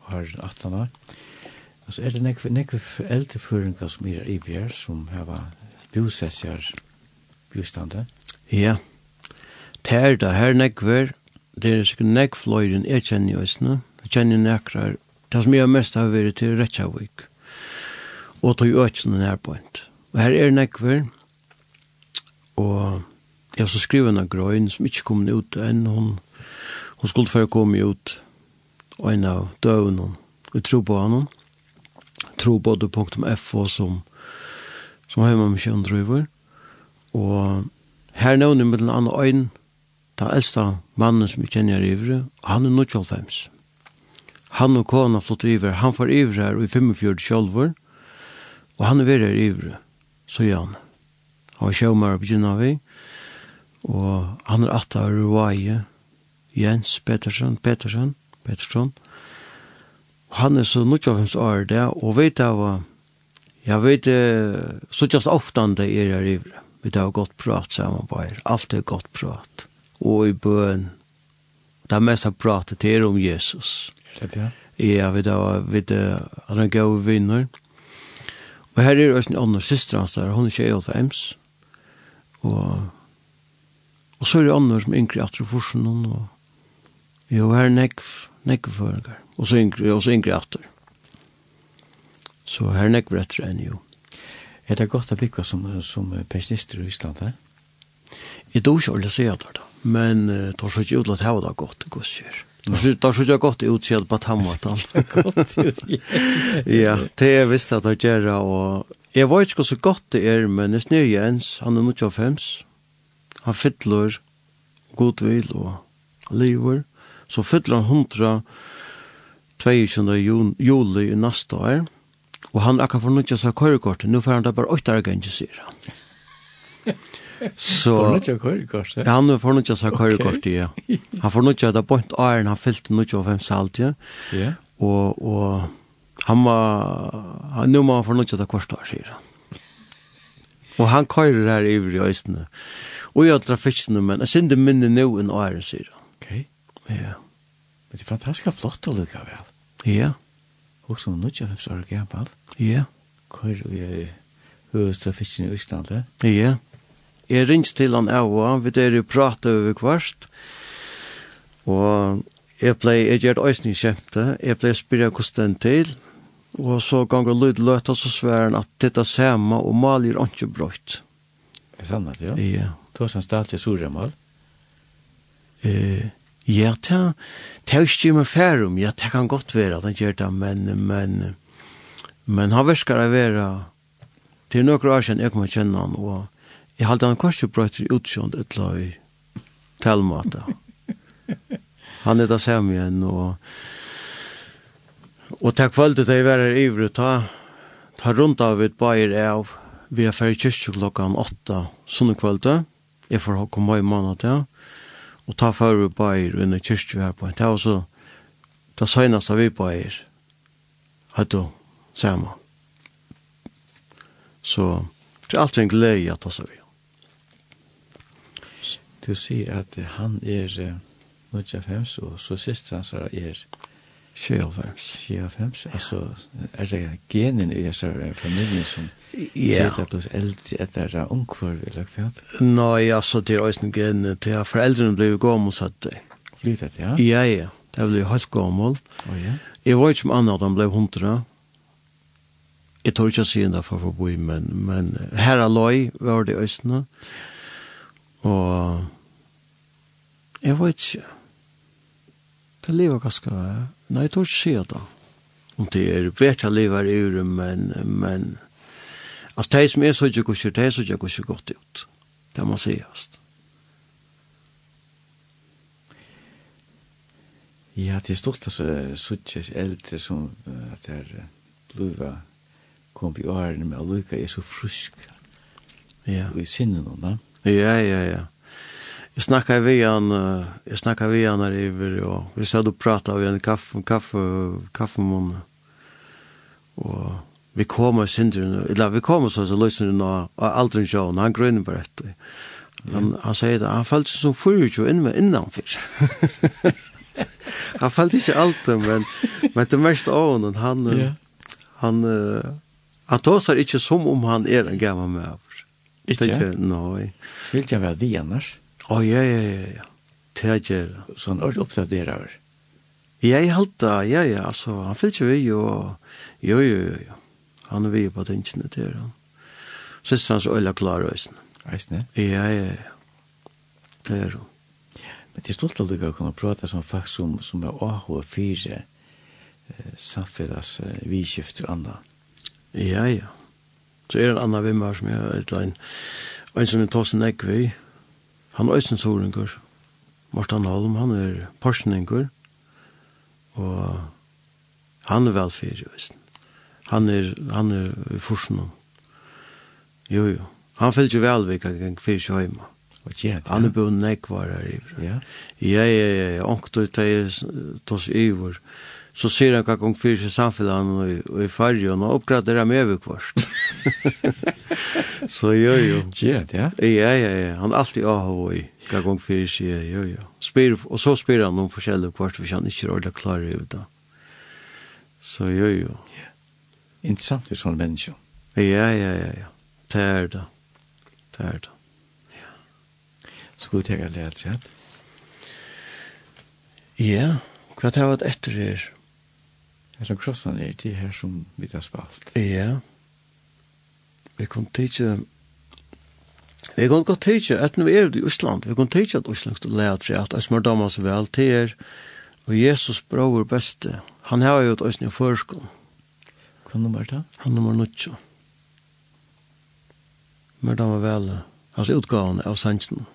og har atana. Og Altså er det nekker nek eldre føringar som er i bry her, som har bjusessjar bjustande. Ja, det er det her nekker, det er sikkert nekker fløyren, jeg kjenner jo isne, jeg kjenner nekker, det som jeg mest har vært til Rettjavik. Ja og tog økene nærbøynt. Og her er nekver, og jeg har så skrivet en grøyn som ikke kom ut enn. Hun, hun skulle før komme ut og en av døven hun, og tro på henne, tro både punktum F og som, som har med mye andrøyver, og her nevner jeg med mellom andre øyn, den eldste mannen som jeg kjenner i Ivre, og han er 95. Han og kona flott i iver, han får iver her i 45 sjølver, Og han er veldig ivre, så gjør han. Han var sjåmer på gynna vi, og han er atta av Ruaie, Jens Petersen, Petersen, Petersen. Og han er så nødt av hans år der, og vet jeg hva, jeg vet så just ofte han det er der ivre. Vi tar godt prat sammen på her, alt er godt prat. Og i bøen, det er mest av pratet til om Jesus. Er det det? Ja, vi tar, vi tar, han er gode vinner. Og her er også en annen syster hans der, hun er ikke eget ems. Og, og så er det andre som yngre atre forsen hun, og jo, her er nekv, nekveføringer. Og så yngre, og så yngre atre. Så her er nekv rettere enn jo. Er det godt å bygge som, som pensjonister i Island, eh? Jeg tror ikke å si det da, men uh, tar så ikke ut at det var godt, det går sier. Då skulle jag gått ut till på tammat. Ja, det är visst att det gör och jag vet inte så gott det är men det snur Jens, han är nog av fems. Han fyller god vil och lever. Så fyller han 100 22. juli i nästa år. Och han akkurat får nutja så körkort. Nu får han det bara 8 år gänge, han. Så får nok kørekort. Ja, han får nok så kørekort ja. Han får nok det point iron han fylte nok av fem salt ja. Ja. Og og han var han nu må man får nok det sier han. Og han kører her i Øystein. Og jeg trafikken men jeg synes det minner nå enn åren, sier. han. Ok. Ja. Men det er fantastisk flott å lykke vel. Ja. Og som nå kjører så er det gammel. Ja. Kører vi høyest trafikken i Østlandet. Ja. Ja. Jeg rings til han av og vi der jo prate over kvart. Og jeg ble, jeg gjør det øyne kjemte, jeg ble spyrja hvordan den til. Og så ganger lyd løta så svær han at dette samme og maler ikke brøtt. Det Er sant ja? Ja. Du har sånn statlig surremal? Eh, ja, det er ikke med færum, ja, det kan godt være at han gjør det, men, men, men han virker å være, til noen år siden jeg kommer kjenne han, og Jeg halte han kanskje brøyter utsjånd et la i talmata. Han er da sammen igjen, og og takk valde det jeg var her ivre, ta, ta rundt av et bayer av, vi er ferdig kyrkje klokka åtta, sånne kvalde, jeg får komme i måned til, og ta for vi bayer under kyrkje vi her på, det var så, det søgnast av vi bayer, hatt du sammen. Så, det er alltid en glede at også vi du sier si at han er uh, 95, og så sist han sier er 95. Altså, er det genen i disse familien som ja. yeah. sitter pluss eldre etter det omkvar, eller hva? Nei, altså, det er også gen til at foreldrene ble gammel satt det. Flytet, ja? Ja, ja. Det ble helt gammel. Oh, ja. Jeg var ikke som annet, han ble hundra. Jeg tror ikke å si det for å bo i, men, men her er løy, var det i østene. Og Jeg vet ikke. Det lever ganske, nei, jeg tror ikke sier det. Og det er bedre lever i ure, men, men, altså, det som er så ikke kusher, det er så ikke kusher godt ut. Det må sies. Ja, det er stolt altså, suttjes eldre som, at det er bluva, kom i årene med å lykke, er så frusk. Ja. Og i sinnen, da. Ja, ja, ja. Jeg snackade vi han jeg snackade vi han her iver, og vi sa du prata vi en kaffe kaffe kaffemun. Og vi kom og synder eller vi kom og så så lyssnade nå aldrig sjån, han grönade på det. Han han sier det, han föll som förut ju innan innanför. han følte ikke alt, men men det mest av honom han yeah. han han tåsar ikke som om han er en gammal människa. Ikke? Nei. Vill jag väl vi annars? Å, ja, ja, ja, ja. Teger, sånn ordentlig oppdaterer. Jeg halte, ja, ja, altså, han fyllt ikke vi, og jo, jo, jo, jo. Han er vi på tingene til, han. Sist han så øyla klar øysen. Øysen, ja? Ja, ja, ja. Det er hun. Men det er stolt at du kan kunne prate som folk som, som er AH4, eh, samfunns eh, vidskift og andre. Ja, ja. Så er det en annen vimmer som jeg har et eller annet. En som er tåsen ekvi, Han er Øysen Sorengur, Morten Holm, han er Porsningur, og han er velfyr i Øysen. Han er, han er i Forsen. Jo, jo. Han fyllt jo velvik, han kan fyrt jo hjemme. Han er bøy nekvarer i. Ja, ja, ja, ja, ja, ja, ja, ja, ja, ja, ja, så ser han hva gong fyrir seg samfellan og, og i fargen og oppgraderar med överkvart. så jo jo. Gjert, ja? Ja, ja, ja. Han er alltid aho og i hva gong fyrir seg, jo jo. Spyr, og så spyr han om forskjellige kvart hvis han ikke er ordentlig klar i det. Så jo jo. Ja. Interessant for sånne mennesker. Ja, ja, ja, ja. Det er det. Det er det. Ja. Så god jeg har lært Ja. Ja. Hva tar vi etter her? Det er som krossen er, det her som vi har spalt. Ja. Vi kan tidsje, vi kan godt tidsje, at nå er det i Østland, vi kan tidsje at Østland skal lære til at Esmer damer er vel til er, og Jesus bror beste, han har jo et Østland i førskolen. Hva nummer er det? Han nummer 9. Men damer vel, altså utgavene av Sansen.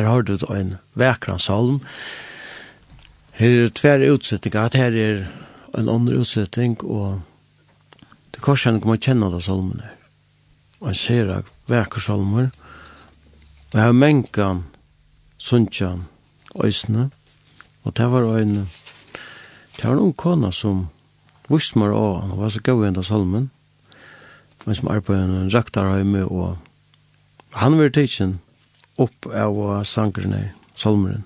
her har du en vekransholm. Her er tver utsettingar, her er en andre utsetting, og det korsen kommer kjenne av salmen her. Og han ser av vekransholmer, og jeg har menkan, sunnkjan, øysene, og det var en, det var en kona som visste meg av, han var så gøy enda salmen, men som arbeidde en raktarheimme, og han var tidsen, opp av sangerne, salmeren.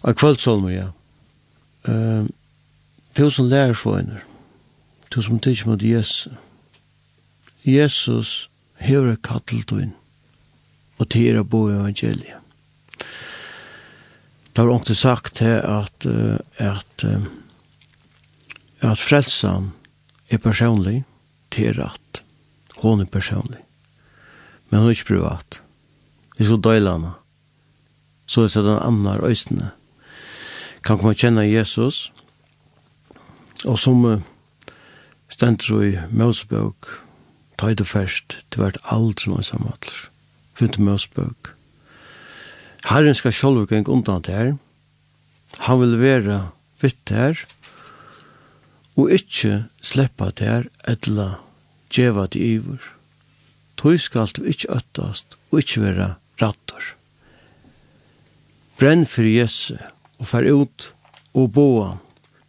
Av kvöldsalmer, ja. Uh, Det er som tids mot Jesus. Jesus hever kattelt inn, og tira bo evangeliet. Det har ångte sagt til at, at, at frelsan er personlig, til at hon er personlig, men hon er ikke privat vi skulle døyla henne. Så er det amnar øysene. Kan komme kjenne Jesus, og som uh, stendt i Mosebøk, tøyde først, det vært aldri noen samvattler. Fynt i Mosebøk. Herren skal sjálfur geng undan til her. Han vil være vitt det her, og ikkje sleppa til her, etla djeva til iver. Tøy skal du ikkje øttast, og ikkje være rattor. Brenn fyrir Jesu og fær ut og boa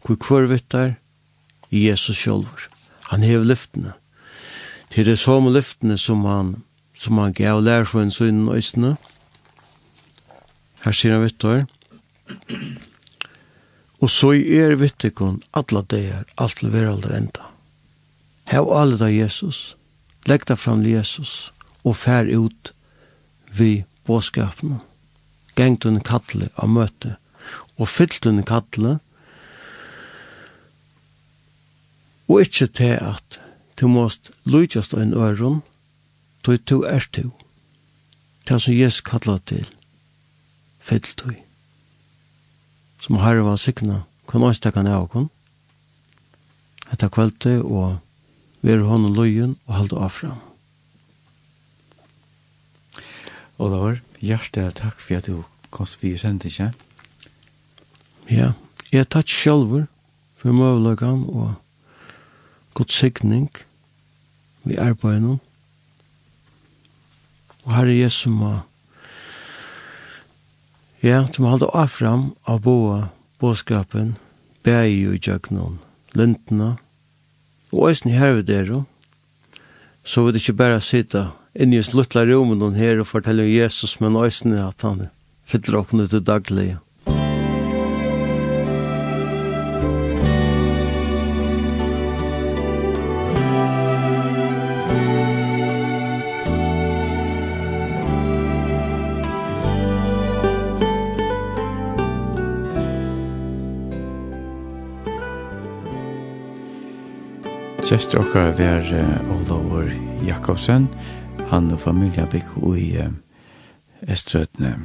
hvor kvarvittar Jesus sjálfur. Han hev lyftene. Til det som lyftene som han, som han gav lær for en sønn og isne. Her sier han vittar. Og så er vittikon alla deir, alt til veraldar enda. Hev alle da Jesus. Legg deg fram Jesus og fær ut vi båskapene. Gengt under kattle av møte, og fyllt under kattle, og ikkje til at du måst lujtjast av en øron, du er to er to. Det som Jesus kallar til, fyllt tog. Som herre var sikna, kan åstekka ned av kun. Etter kvelte og være hånden løyen og halde av fram. Olavar, hjertelig takk for at du kom vi sendt ikke. Ja, jeg takk selv for møvelagene og god sikning vi arbeider nå. Og herre Jesu må ja, du må halde av fram av boa båskapen bæg jo i jøknon lintene og eisen herve der så vil det ikke bare sitte inn i sluttla luttla romen her og fortelle Jesus, men øysene at han fyller åkne til daglige. Sestre okkar ver Olavur Jakobsen, han og familien bygg i eh, Estrøtne.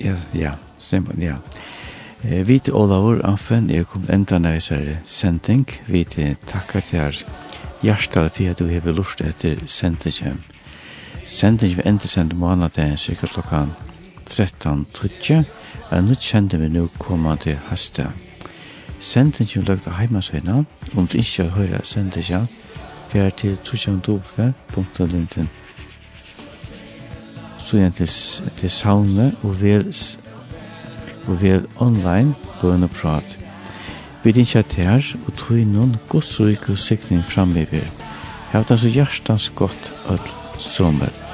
Ja, ja, stemmer, ja. Eh, vi til Olavur Anfen er kommet enda næsere sending. Vi til takka til her hjertal for at du har lust etter sendingen. Sendingen vi enda sender måneden sikkert klokkan 13.30. Og nå kjenner vi nå kommer til hastet. Sendingen lagt av heimasøyna, om du ikke har høyre sendingen, fjær til trusjandove.linten. Så igjen til, til saune og vel, og vel online bøn og prat. Vi din kjært her og tog noen godsryk og sikning framgiver. Jeg har det så hjertens godt og sommer.